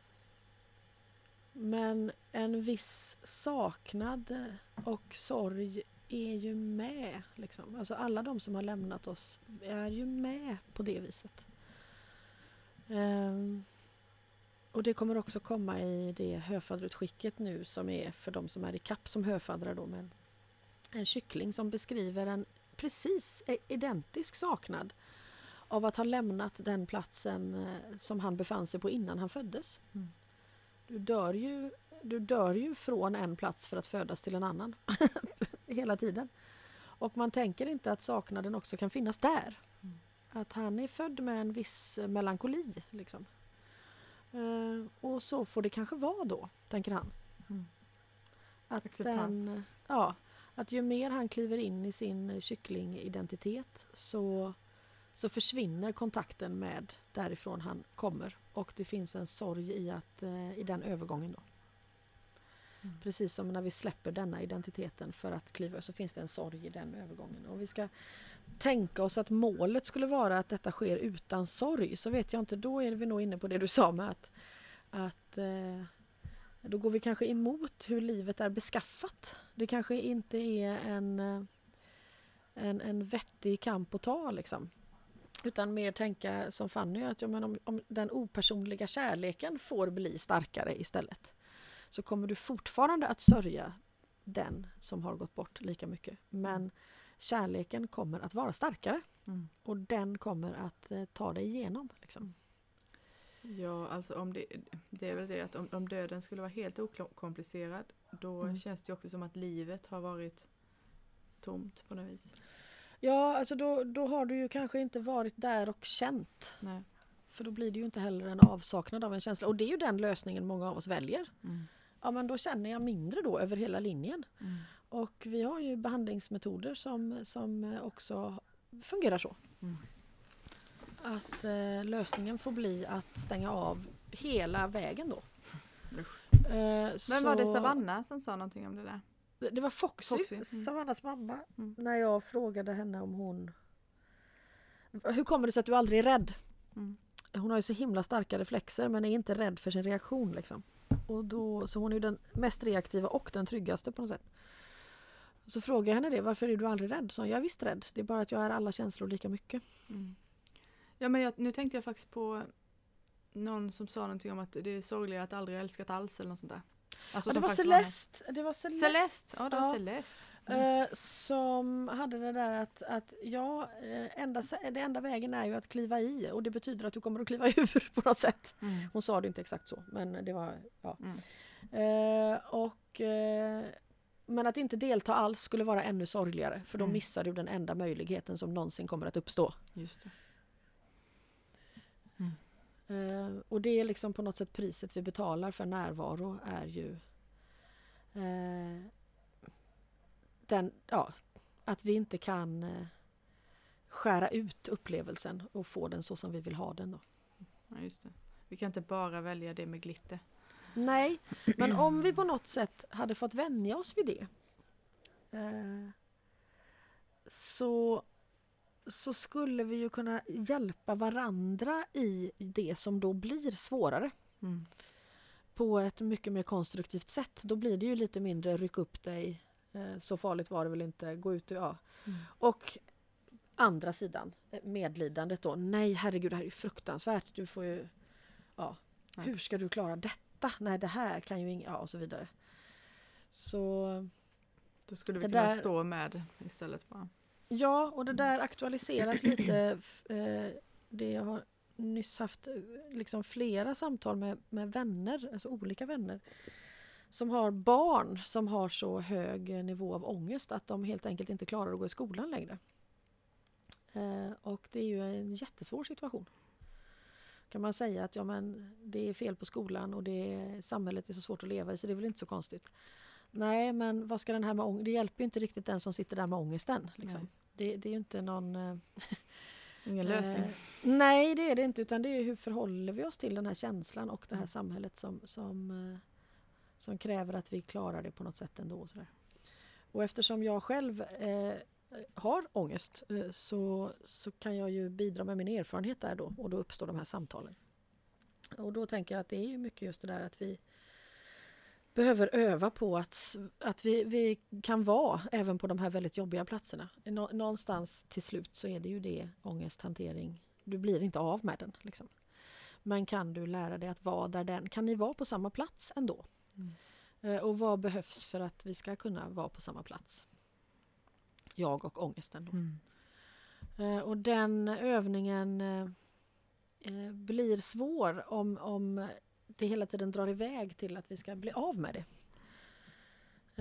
Men en viss saknad och sorg är ju med. Liksom. Alltså alla de som har lämnat oss är ju med på det viset. Ehm, och det kommer också komma i det höfadderutskicket nu som är för de som är i kapp som höfaddrar då med en, kyckling som beskriver en precis i- identisk saknad av att ha lämnat den platsen eh, som han befann sig på innan han föddes. Mm. Du, dör ju, du dör ju från en plats för att födas till en annan [LAUGHS] hela tiden. Och man tänker inte att saknaden också kan finnas där. Mm. Att han är född med en viss melankoli. Liksom. Eh, och så får det kanske vara då, tänker han. Mm. Att, Acceptans. den, ja, att ju mer han kliver in i sin kycklingidentitet så, så försvinner kontakten med därifrån han kommer. Och det finns en sorg i, att, eh, i den övergången. Då. Mm. Precis som när vi släpper denna identiteten för att kliva så finns det en sorg i den övergången. Om vi ska tänka oss att målet skulle vara att detta sker utan sorg så vet jag inte, då är vi nog inne på det du sa med att, att eh, då går vi kanske emot hur livet är beskaffat. Det kanske inte är en, eh, en, en vettig kamp att ta liksom. Utan mer tänka som Fanny, att ja, men om, om den opersonliga kärleken får bli starkare istället så kommer du fortfarande att sörja den som har gått bort lika mycket. Men kärleken kommer att vara starkare Mm. och den kommer att eh, ta dig igenom. Liksom. Ja, alltså om det, det är väl det att om, om döden skulle vara helt okomplicerad då Mm. känns det också som att livet har varit tomt på något vis. Ja, alltså då, då har du ju kanske inte varit där och känt. Nej. För då blir det ju inte heller en avsaknad av en känsla. Och det är ju den lösningen många av oss väljer. Mm. Ja, men då känner jag mindre då över hela linjen. Mm. Och vi har ju behandlingsmetoder som, som också fungerar så. Mm. Att eh, lösningen får bli att stänga av hela vägen då. [LAUGHS] Eh, Men var det så- Savanna som sa någonting om det där? Det- Det var Foxy, Foxy, mm. Savannas mamma, Mm. när jag frågade henne om hon... Hur kommer det sig att du aldrig är rädd? Mm. Hon har ju så himla starka reflexer men är inte rädd för sin reaktion. Liksom. Och då, så hon är ju den mest reaktiva och den tryggaste på något sätt. Så frågade jag henne det, varför är du aldrig rädd? Så jag är visst rädd, det är bara att jag är alla känslor lika mycket. Mm. Ja men jag, nu tänkte jag faktiskt på någon som sa någonting om att det är sorgligare att aldrig älskat alls eller något sånt där. Alltså Ja, det var. Celeste! Det var Celeste! Celeste! Ja, det var Celeste. Eh, som hade det där att, att ja, eh, enda, det enda vägen är ju att kliva i och det betyder att du kommer att kliva [LAUGHS] ur på något sätt. Mm. Hon sa det inte exakt så men det var ja. Mm. Eh, och, eh, men att inte delta alls skulle vara ännu sorgligare för då Mm. missar du den enda möjligheten som någonsin kommer att uppstå. Just det. Eh, och det är liksom på något sätt priset vi betalar för närvaro är ju eh, den, ja, att vi inte kan eh, skära ut upplevelsen och få den så som vi vill ha den. Då. Ja, just det. Vi kan inte bara välja det med glitter. Nej, men om vi på något sätt hade fått vänja oss vid det eh, så, så skulle vi ju kunna hjälpa varandra i det som då blir svårare Mm. på ett mycket mer konstruktivt sätt. Då blir det ju lite mindre ryck upp dig, eh, så farligt var det väl inte, gå ut och ja. Mm. Och andra sidan, eh, medlidandet då. Nej herregud, det här är fruktansvärt. Du får ju, ja, hur ska du klara detta? Nej det här kan ju ingen, ja och så vidare. Så Då skulle vi kunna där- stå med istället bara. ja, och det där aktualiseras lite. eh, Det jag har nyss haft eh, liksom flera samtal med, med vänner, alltså olika vänner som har barn som har så hög nivå av ångest att de helt enkelt inte klarar att gå i skolan längre. Eh, och det är ju en jättesvår situation. Kan man säga att ja, men det är fel på skolan och det är, samhället är så svårt att leva i så det är väl inte så konstigt. Nej, men vad ska den här med ångest? Det hjälper ju inte riktigt den som sitter där med ångesten. Liksom. Det, det är ju inte någon... eh, [LAUGHS] Ingen lösning. Eh, nej, det är det inte. Utan det är hur förhåller vi oss till den här känslan och det här Mm. samhället som, som, eh, som kräver att vi klarar det på något sätt ändå. Och, sådär. och eftersom jag själv eh, har ångest eh, så, så kan jag ju bidra med min erfarenhet där då och då uppstår de här samtalen. Och då tänker jag att det är ju mycket just det där att vi behöver öva på att, att vi, vi kan vara även på de här väldigt jobbiga platserna. Nå, någonstans till slut så är det ju det ångesthantering. Du blir inte av med den. Liksom. Men kan du lära dig att vara där den... Kan ni vara på samma plats ändå? Mm. Eh, Och vad behövs för att vi ska kunna vara på samma plats? Jag och ångesten. Då. Mm. Eh, Och den övningen eh, eh, blir svår om, om det hela tiden drar iväg till att vi ska bli av med det.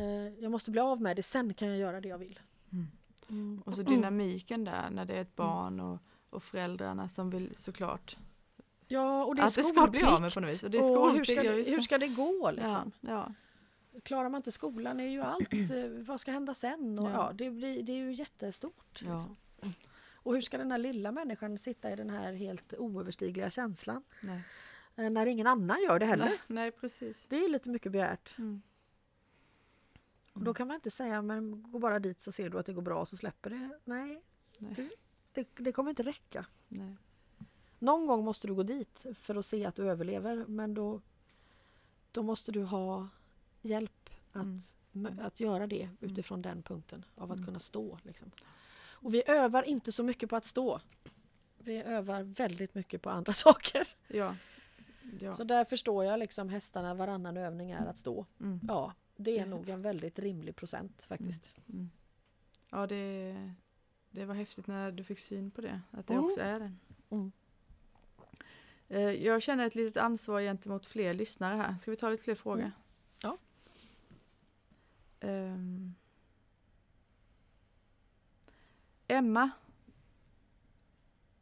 Eh, Jag måste bli av med det, sen kan jag göra det jag vill. Mm. Mm. Och så dynamiken där när det är ett barn och, och föräldrarna som vill såklart. Ja, och det är Att det ska skolplikt. bli av med på något vis. Och det hur, skolplikt, det, ska det gå? Liksom? Ja, ja. Klarar man inte skolan är ju allt, [CLEARS THROAT] eh, vad ska hända sen? Och, Ja. ja. det, blir, det är ju jättestort. Ja. Liksom. Och hur ska den här lilla människan sitta i den här helt oöverstigliga känslan? Nej. eh, När ingen annan gör det heller. Nej, nej, precis. Det är lite mycket begärt. Mm. Och då kan man inte säga men gå bara dit så ser du att det går bra så släpper det. Nej, Nej. det, det kommer inte räcka. Nej. Någon gång måste du gå dit för att se att du överlever men då, då måste du ha hjälp att, Mm. m- att göra det utifrån den punkten av att Mm. kunna stå. Liksom. Och vi övar inte så mycket på att stå. Vi övar väldigt mycket på andra [LAUGHS] saker. Ja. ja. Så där förstår jag liksom hästarna, varannan övning är att stå. Mm. Ja, Det är nog en väldigt rimlig procent faktiskt. Mm. Ja, det, det var häftigt när du fick syn på det, att det Mm. också är det. Mm. Eh, Jag känner ett litet ansvar gentemot fler lyssnare här. Ska vi ta lite fler frågor? Mm. Ja. Ehm. Emma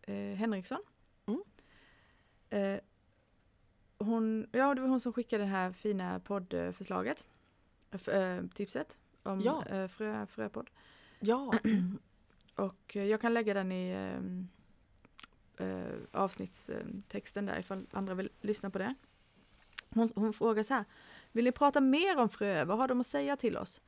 eh, Henriksson. Mm. Eh, hon, ja, det var hon som skickade det här fina poddförslaget. Eh, tipset om Ja. eh, frö, fröpodd. Ja, [CLEARS THROAT] Och eh, jag kan lägga den i ehm, eh, avsnittstexten där ifall andra vill lyssna på det. Hon, hon frågar så här. Vill ni prata mer om fröer? Vad har de att säga till oss?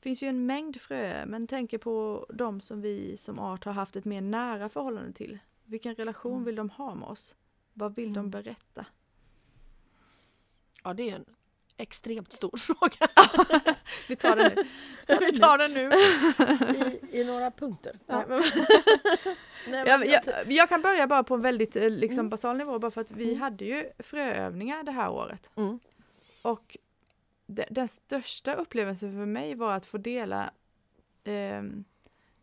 finns ju en mängd fröer men tänker på de som vi som art har haft ett mer nära förhållande till. Vilken relation Mm. vill de ha med oss? Vad vill de Mm. berätta? ja, det är en extremt stor [LAUGHS] fråga. [LAUGHS] Vi tar den nu. [LAUGHS] Vi tar den nu i, i några punkter. Ja. Nej, men, Jag, jag, jag kan börja bara på en väldigt eh, liksom, Mm. basal nivå bara för att vi Mm. hade ju fröövningar det här året. Mm. Och de, den största upplevelsen för mig var att få dela, ehm,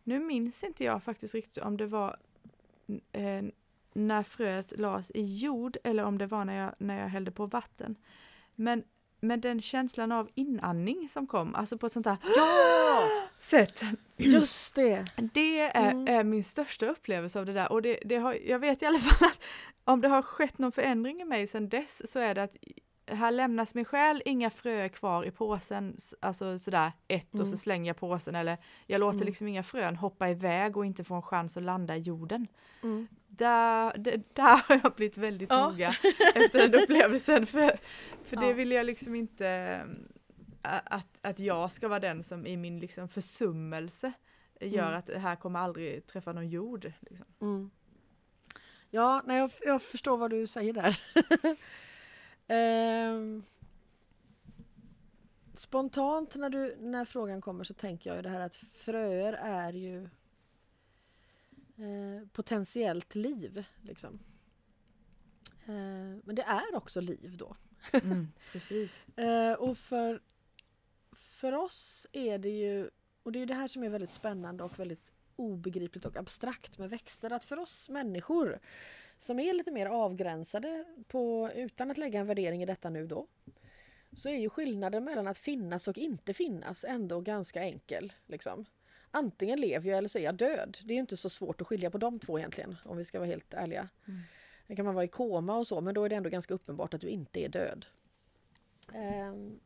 nu minns inte jag faktiskt riktigt om det var eh, när fröet lades i jord eller om det var när jag, när jag hällde på vatten. Men, men den känslan av inandning som kom, alltså på ett sånt där [GASPS] Ja! sätt, Just det! det är, Mm. är min största upplevelse av det där. Och det, det har, jag vet i alla fall att om det har skett någon förändring i mig sedan dess så är det att här lämnas min själ inga frö kvar i påsen, alltså sådär ett och så Mm. slänger jag påsen eller jag låter Mm. liksom inga frön hoppa iväg och inte få en chans att landa i jorden. Mm. Där, det, där har jag blivit väldigt Ja. noga efter den upplevelsen för, för det Ja. vill jag liksom inte att, att jag ska vara den som i min liksom försummelse gör Mm. att det här kommer aldrig träffa någon jord. Liksom. Mm. Ja, nej, jag, jag förstår vad du säger där. [LAUGHS] Ehm, spontant när, du, när frågan kommer så tänker jag ju det här att fröer är ju eh, potentiellt liv. Liksom. Eh, men det är också liv då. Mm, [LAUGHS] precis. Eh, och för, för oss är det ju, och det är det här som är väldigt spännande och väldigt obegripligt och abstrakt med växter, att för oss människor som är lite mer avgränsade på, utan att lägga en värdering i detta nu då, så är ju skillnaden mellan att finnas och inte finnas ändå ganska enkel. Liksom. Antingen lever jag eller så är jag död. Det är ju inte så svårt att skilja på de två egentligen, om vi ska vara helt ärliga. Mm. Kan man vara i koma och så, men då är det ändå ganska uppenbart att du inte är död. Ehm,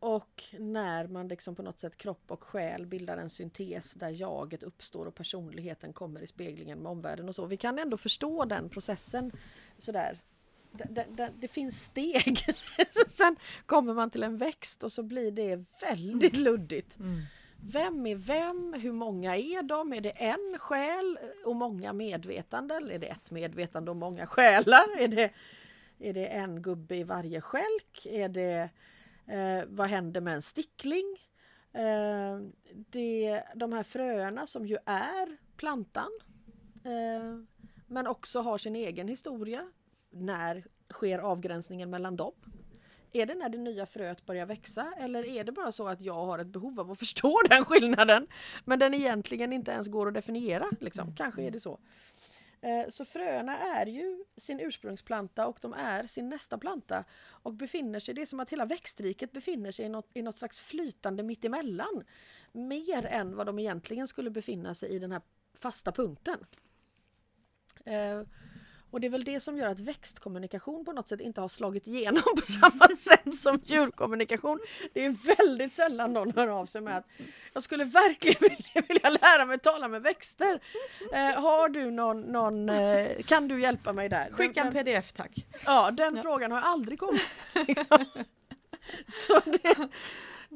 och när man liksom på något sätt kropp och själ bildar en syntes där jaget uppstår och personligheten kommer i speglingen med omvärlden och så. Vi kan ändå förstå den processen sådär. Det, det, det, det finns steg. [LAUGHS] Sen kommer man till en växt och så blir det väldigt luddigt. Mm. Vem är vem? Hur många är de? Är det en själ och många medvetanden? Är det ett medvetande och många själar? Är det, är det en gubbe i varje skälk? Är det, eh, vad händer med en stickling? Eh, det, de här fröerna som ju är plantan eh, men också har sin egen historia. När sker avgränsningen mellan dem? Är det när det nya fröet börjar växa eller är det bara så att jag har ett behov av att [LAUGHS] förstå den skillnaden men den egentligen inte ens går att definiera? Liksom. Kanske är det så. Eh, så fröerna är ju sin ursprungsplanta och de är sin nästa planta och befinner sig, det är som att hela växtriket befinner sig i något, i något slags flytande mittemellan. Mer än vad de egentligen skulle befinna sig i den här fasta punkten. Eh, och det är väl det som gör att växtkommunikation på något sätt inte har slagit igenom på samma [LAUGHS] sätt som djurkommunikation. Det är väldigt sällan någon hör av sig med att jag skulle verkligen vilja, lära mig tala med växter. Eh, har du någon, någon eh, kan du hjälpa mig där? Skicka en pdf tack. Ja, den Ja. frågan har aldrig kommit. [LAUGHS] Liksom. Så det,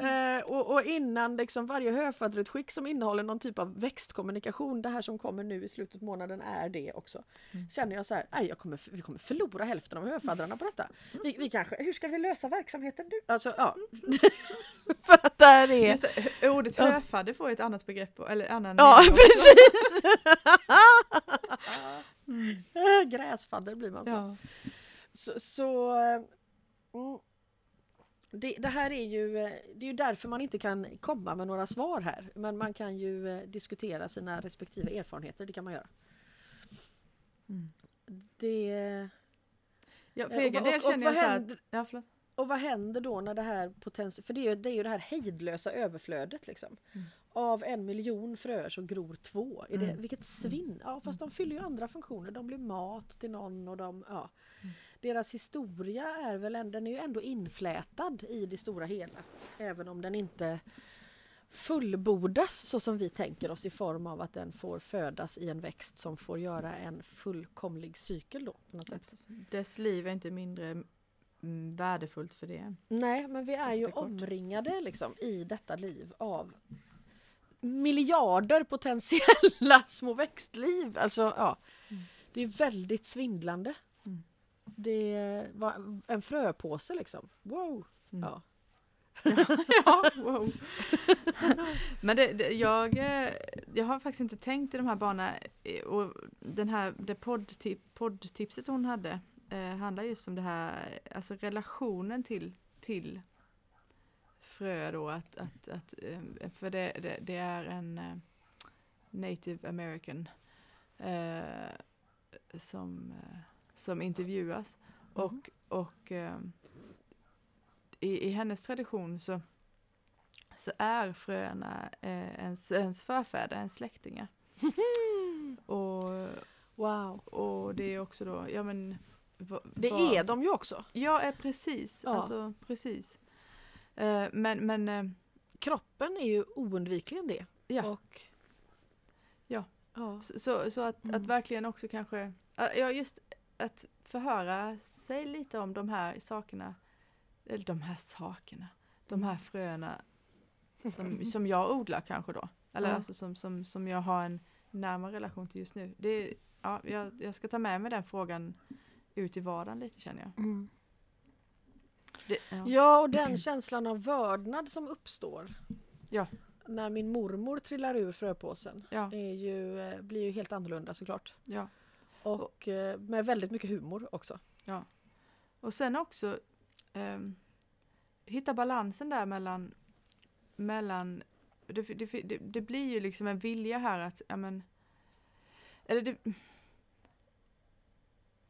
eh, och, och innan liksom varje höfadderutskick som innehåller någon typ av växtkommunikation, det här som kommer nu i slutet av månaden är det också. Mm. Känner jag så här, nej, jag kommer, vi kommer förlora hälften av höfaddrarna på detta. Vi, vi kanske, hur ska vi lösa verksamheten nu? Alltså, ja. [LAUGHS] För att där är... Just det, ordet Ja. höfadder får ett annat begrepp, eller annan Ja, [LAUGHS] precis! Mm. [LAUGHS] Gräsfadder blir man så. Ja. Så, så eh, mm. Det, det här är ju, eh, det är ju därför man inte kan komma med några svar här. Men man kan ju eh, diskutera sina respektive erfarenheter, det kan man göra. Mm. Det, Ja, för och egen vad- del och- och känner jag vad så här, händer- ja, förlåt. och vad händer då när det här potens... För det är, ju, det är ju det här hejdlösa överflödet liksom. Mm. Av en miljon fröer så gror två. Är det, Mm. vilket svinn! Ja fast de fyller ju andra funktioner. De blir mat till någon och de... Ja. Mm. Deras historia är väl ändå, den är ju ändå inflätad i det stora hela. Även om den inte fullbordas så som vi tänker oss i form av att den får födas i en växt som får göra en fullkomlig cykel då. På något sätt. Dess liv är inte mindre mm, värdefullt för det. Nej, men vi är ju omringade liksom i detta liv av miljarder potentiella [LAUGHS] små växtliv. Alltså, ja. Mm. Det är väldigt svindlande. Det var en fröpåse liksom. Wow! Mm. Ja. [LAUGHS] ja, wow. [LAUGHS] Men det, det, jag, eh, jag har faktiskt inte tänkt i de här banorna. eh, Och den här, det poddtip, poddtipset hon hade eh, handlar just om det här, alltså relationen till, till frö då. Att, att, att, eh, för det, det, det är en native american eh, som, som intervjuas. Och, och eh, i, i hennes tradition så, så är fröerna eh, ens, ens förfäder, ens släktingar. [LAUGHS] och, Wow! och det är också då, ja men va, Det va- är de ju också. Ja, eh, precis. Ja. Alltså, precis. Eh, men, men Kroppen är ju oundvikligen det. ja, Och, Ja. ja. så, så, så att, Mm. att verkligen också kanske, ja just att förhöra sig lite om de här sakerna, eller de här sakerna, de här fröna som, [LAUGHS] som jag odlar kanske då. Eller Ja. alltså som, som, som jag har en närmare relation till just nu. Det ja, jag, jag ska ta med mig den frågan ut i vardagen lite känner jag. Mm. Det, ja. Ja, och den [CLEARS THROAT] känslan av vördnad som uppstår. Ja. När min mormor trillar ur fröpåsen. Ja, Är ju, eh, blir ju helt annorlunda såklart. ja. Och eh, med väldigt mycket humor också. Och sen också ehm, hitta balansen där mellan, mellan det, det, det, det blir ju liksom en vilja här att, ja men, eller det,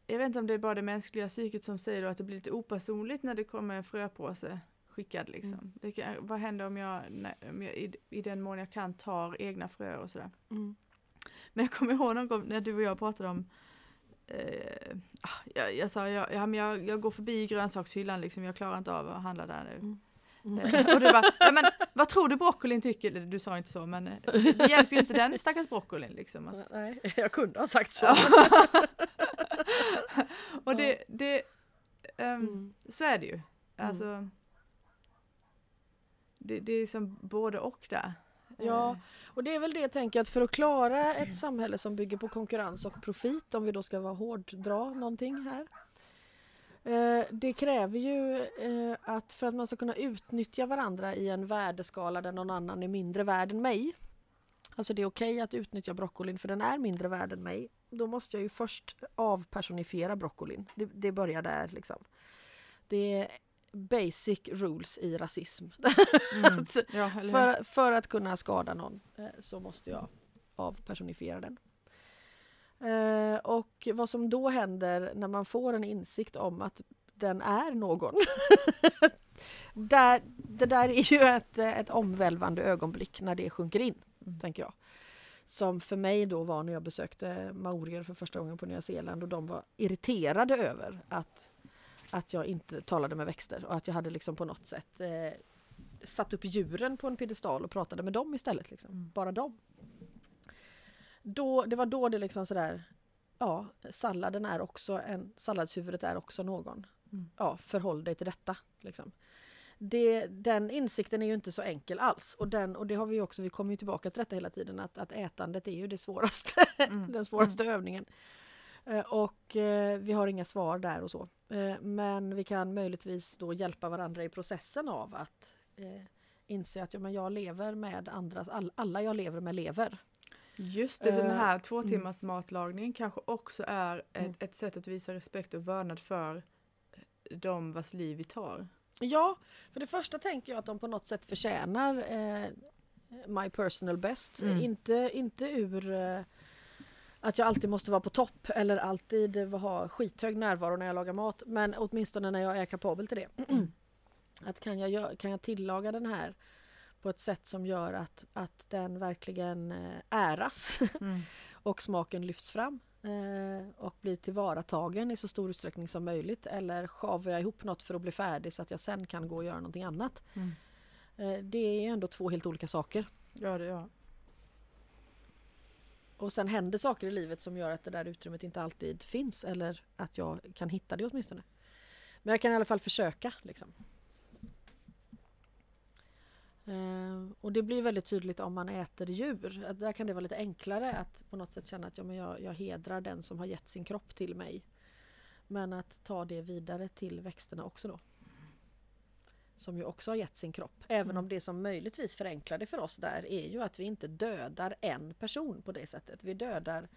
jag vet inte om det är bara det mänskliga psyket som säger då att det blir lite opersonligt när det kommer en fröpåse skickad liksom. Mm. Det kan, vad händer om jag, när, om jag i, i den mån jag kan tar egna fröer och sådär. [LAUGHS] Men jag kommer ihåg någon gång när du och jag pratade om eh, ah, jag, jag sa jag, ja, men jag, jag går förbi grönsakshyllan liksom, jag klarar inte av att handla där nu. Mm. Eh, och du bara, ja, men vad tror du broccolin tycker? Du sa inte så men eh, det hjälper ju inte den stackars broccolin liksom. Att, Nej, jag kunde ha sagt så. [LAUGHS] Och det, det ehm, Mm. så är det ju. Alltså, det, det är som både och där. Ja. Eh, Och det är väl det jag tänker att för att klara ett samhälle som bygger på konkurrens och profit, om vi då ska vara hårddra någonting här. Eh, det kräver ju eh, att för att man ska kunna utnyttja varandra i en värdeskala där någon annan är mindre värd än mig. Alltså det är okej att utnyttja broccolin för den är mindre värd än mig. Då måste jag ju först avpersonifiera broccolin. Det, det börjar där liksom. Det basic rules i rasism. mm, [LAUGHS] ja? För, för att kunna skada någon eh, så måste jag avpersonifiera den. Eh, och vad som då händer när man får en insikt om att den är någon. [LAUGHS] där, det där är ju ett, eh, ett omvälvande ögonblick när det sjunker in, Mm. tänker jag. Som för mig då var när jag besökte maorier för första gången på Nya Zeeland och de var irriterade över att, att jag inte talade med växter och att jag hade liksom på något sätt eh, satt upp djuren på en piedestal och pratade med dem istället. Liksom. Mm. Bara dem. Då, det var då det liksom sådär, ja, salladen är också en, salladshuvudet är också någon. Mm. Ja, förhåll dig till detta. Liksom. Det, den insikten är ju inte så enkel alls. Och, den, och det har vi också, vi kommer ju tillbaka till detta hela tiden, att, att ätandet är ju det svåraste, [LAUGHS] Mm. den svåraste övningen. Eh, Och eh, vi har inga svar där och så. Eh, Men vi kan möjligtvis då hjälpa varandra i processen av att inse att ja, men jag lever med andras, all, alla jag lever med lever. Just det, så den här två timmars matlagning kanske också är ett, Mm. ett sätt att visa respekt och vördnad för de vars liv vi tar. Ja, för det första tänker jag att de på något sätt förtjänar eh, my personal best. Mm. Inte, inte ur eh, att jag alltid måste vara på topp eller alltid ha skithög närvaro när jag lagar mat. Men åtminstone när jag är kapabel till det. [CLEARS THROAT] att kan jag, kan jag tillaga den här på ett sätt som gör att, att den verkligen eh, äras Mm. [LAUGHS] och smaken lyfts fram eh, och blir tillvaratagen i så stor utsträckning som möjligt eller sjavar jag ihop något för att bli färdig så att jag sen kan gå och göra någonting annat. Mm. Eh, det är ändå två helt olika saker. Ja, det ja. Och sen händer saker i livet som gör att det där utrymmet inte alltid finns eller att jag kan hitta det åtminstone. Men jag kan i alla fall försöka. Liksom. Eh, och det blir väldigt tydligt om man äter djur. Att där kan det vara lite enklare att på något sätt känna att ja, men jag, jag hedrar den som har gett sin kropp till mig. Men att ta det vidare till växterna också då. Som ju också har gett sin kropp. Även om det som möjligtvis förenklar det för oss där är ju att vi inte dödar en person på det sättet. Vi dödar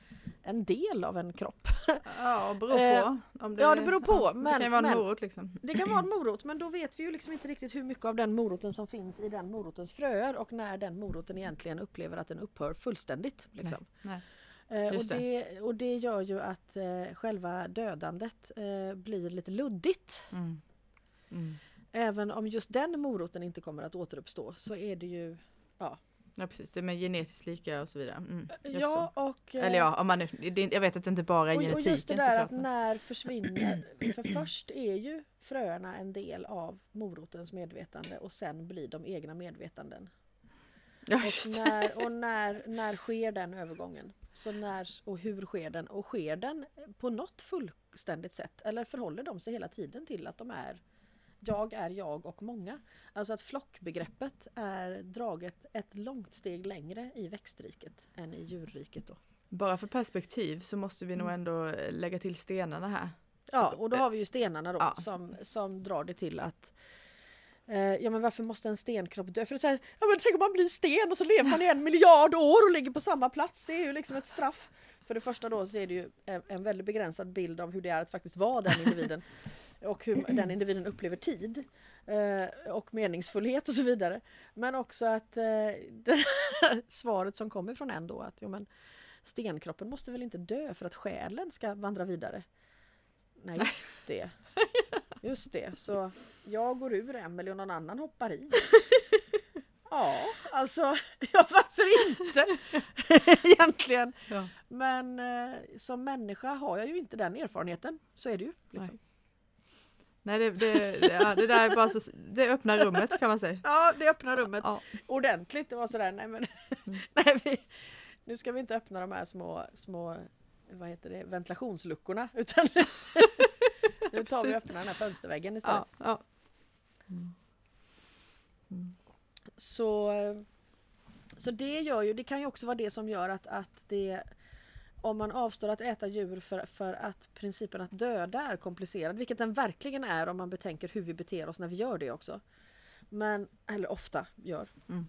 en del av en kropp. [LAUGHS] Ja, det beror Eh, på. Om ja, det beror på, det men- kan ju vara en morot liksom. Det kan vara en [CLEARS THROAT] morot men då vet vi ju liksom inte riktigt hur mycket av den moroten som finns i den morotens fröer och när den moroten egentligen upplever att den upphör fullständigt. Liksom. Nej. Eh, och, det. det, och det gör ju att eh, själva dödandet blir lite luddigt. Mm. Mm. Även om just den moroten inte kommer att återuppstå så är det ju Ja precis, det är med genetiskt lika och så vidare. Mm, Ja och eh, Eller ja, om man nu, det, jag vet att det inte bara är och, och genetiken just det där att när försvinner, för först är ju fröerna en del av morotens medvetande och sen blir de egna medvetanden. Ja, Och, när, och när, när sker den övergången? Så när och hur sker den? Och sker den på något fullständigt sätt? Eller förhåller de sig hela tiden till att de är jag är jag och många? Alltså att flockbegreppet är draget ett långt steg längre i växtriket än i djurriket. Då. Bara för perspektiv så måste vi nog Mm. ändå eh, lägga till stenarna här. Ja, och då har vi ju stenarna då Ja. som, som drar det till att eh, Ja men varför måste en stenkropp dö? För det är här, ja men tänk om man blir sten och så lever man i en miljard år och ligger på samma plats. Det är ju liksom ett straff. För det första då så är det ju en väldigt begränsad bild av hur det är att faktiskt vara den individen. [LAUGHS] och hur den individen upplever tid. Eh, och meningsfullhet och så vidare. Men också att eh, det [LAUGHS] svaret som kommer från en då att jo, men, stenkroppen måste väl inte dö för att själen ska vandra vidare. Nej, just det. [LAUGHS] Just det, så jag går ur Emelie och någon annan hoppar i. [LAUGHS] Ja, alltså, ja varför inte? Egentligen. Ja. Men eh, som människa har jag ju inte den erfarenheten. Så är det ju. Liksom. Nej det, det, det, ja, det där är bara så, det öppnar rummet kan man säga. Ja, det öppnar rummet Ja. ordentligt. Det var sådär, nej men Mm. [LAUGHS] nej, vi, nu ska vi inte öppna de här små, små vad heter det, ventilationsluckorna [LAUGHS] utan nu tar vi och öppnar den här fönsterväggen istället. Ja, ja. Mm. Mm. Så, så det gör ju, det kan ju också vara det som gör att, att det om man avstår att äta djur för, för att principen att döda är komplicerad, vilket den verkligen är om man betänker hur vi beter oss när vi gör det också. Men, eller ofta gör. Mm.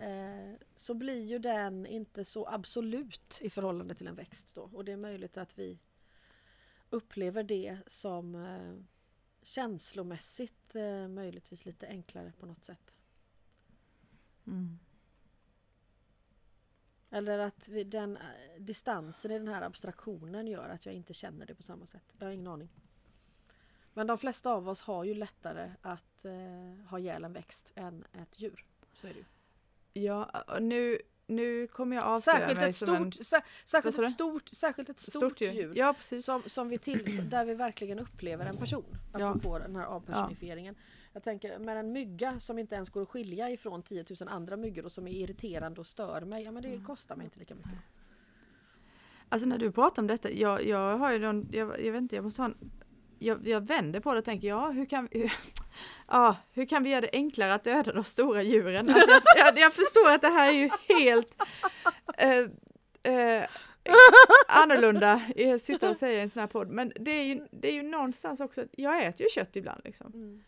Eh, så blir ju den inte så absolut i förhållande till en växt då. Och det är möjligt att vi upplever det som eh, känslomässigt eh, möjligtvis lite enklare på något sätt. Mm. Eller att vi, den eh, distansen i den här abstraktionen gör att jag inte känner det på samma sätt. Jag har ingen aning. Men de flesta av oss har ju lättare att eh, ha ihjäl en växt än ett djur. Så är det ju. Ja, nu, nu kommer jag avslöja Särskilt mig ett en stort, sä, särskilt ett stort, särskilt ett stort, stort djur. djur. Ja precis. Som, som vi till, där vi verkligen upplever en person. Ja. Apropå den här avpersonifieringen. Jag tänker, med en mygga som inte ens går att skilja ifrån 10 000 andra myggor och som är irriterande och stör mig. Ja men det Mm. kostar mig inte lika mycket. Alltså när du pratar om detta, jag, jag har ju någon, jag, jag vet inte, jag måste ha en, jag, jag vänder på det och tänker, ja hur kan, hur, [LAUGHS] ja, hur kan vi göra det enklare att döda de stora djuren? Alltså, jag, jag, jag förstår att det här är ju helt eh, eh, annorlunda, jag sitter och säger i en sån här podd, men det är ju, det är ju någonstans också, jag äter ju kött ibland liksom.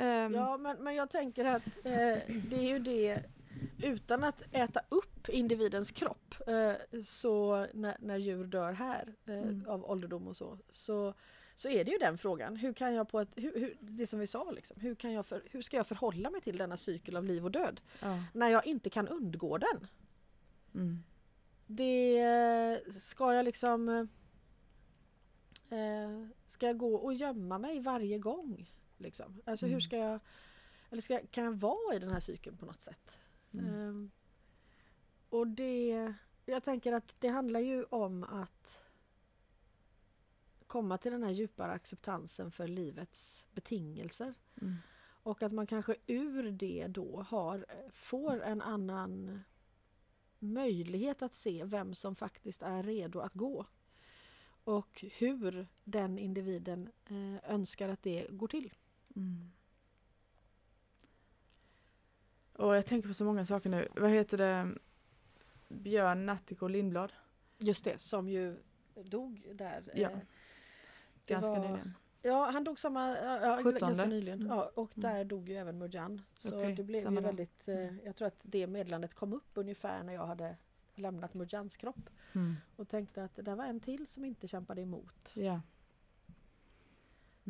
Ehm, Ja men, men jag tänker att eh, det är ju det utan att äta upp individens kropp eh, så när, när djur dör här eh, Mm. av ålderdom och så, så så är det ju den frågan. Hur kan jag på ett, hur, hur, det som vi sa, liksom, hur, kan jag för, hur ska jag förhålla mig till denna cykel av liv och död? Ja. När jag inte kan undgå den. Mm. Det ska jag liksom... Eh, ska jag gå och gömma mig varje gång? Liksom? Alltså hur Mm. ska jag... Eller ska, kan jag vara i den här cykeln på något sätt? Mm. Ehm, och det... Jag tänker att det handlar ju om att komma till den här djupare acceptansen för livets betingelser. Mm. Och att man kanske ur det då har, får en annan möjlighet att se vem som faktiskt är redo att gå. Och hur den individen eh, önskar att det går till. Mm. Och jag tänker på så många saker nu. Vad heter det? Björn Nattiko Lindblad. Just det, som ju dog där. Ja. Eh, det Ganska var- nyligen. Ja, han dog samma, ja, ja, 17. ganska nyligen. Mm. Ja, och Mm. där dog ju även Murjan. Så Okej, det blev ju väldigt, eh, jag tror att det meddelandet kom upp ungefär när jag hade lämnat Murjans kropp. Mm. Och tänkte att det där var en till som inte kämpade emot. Ja.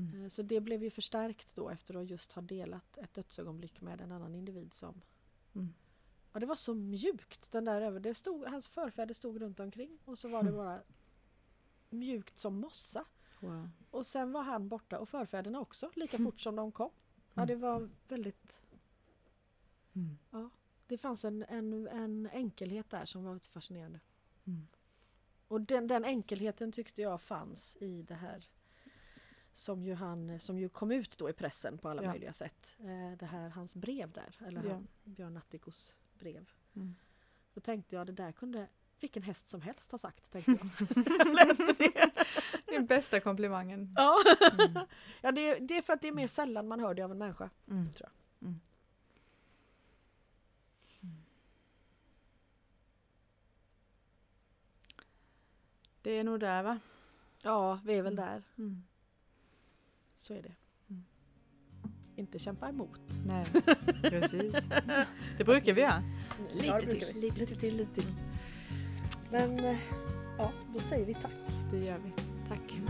Mm. Eh, Så det blev ju förstärkt då efter att just ha delat ett dödsögonblick med en annan individ som Mm. Ja det var så mjukt den där över. Det stod, hans förfäder stod runt omkring och så var det Mm. [LAUGHS] bara mjukt som mossa. Wow. Och sen var han borta och förfäderna också lika Mm. fort som de kom. Ja Mm. det var väldigt Mm. Det fanns en, en, en enkelhet där som var fascinerande. Mm. Och den, den enkelheten tyckte jag fanns i det här som ju, han, som ju kom ut då i pressen på alla Ja. möjliga sätt. Eh, det här hans brev där, eller Ja. han, Björn Natthikos brev. Mm. Då tänkte jag det där kunde vilken häst som helst ha sagt. Tänkte jag. [LAUGHS] jag läste det. [LAUGHS] Den bästa komplimangen. Ja, Mm. [LAUGHS] ja det, det är för att det är mer sällan man hör det av en människa. Mm. Tror Mm. Det är nog där va? Ja, vi är väl Mm. där. Mm. Så är det. Mm. Inte kämpa emot. Nej, [LAUGHS] precis. Det brukar vi göra. Lite, Ja, till, lite, lite till, lite till. Men eh, ja, då säger vi tack. Det gör vi. Tack.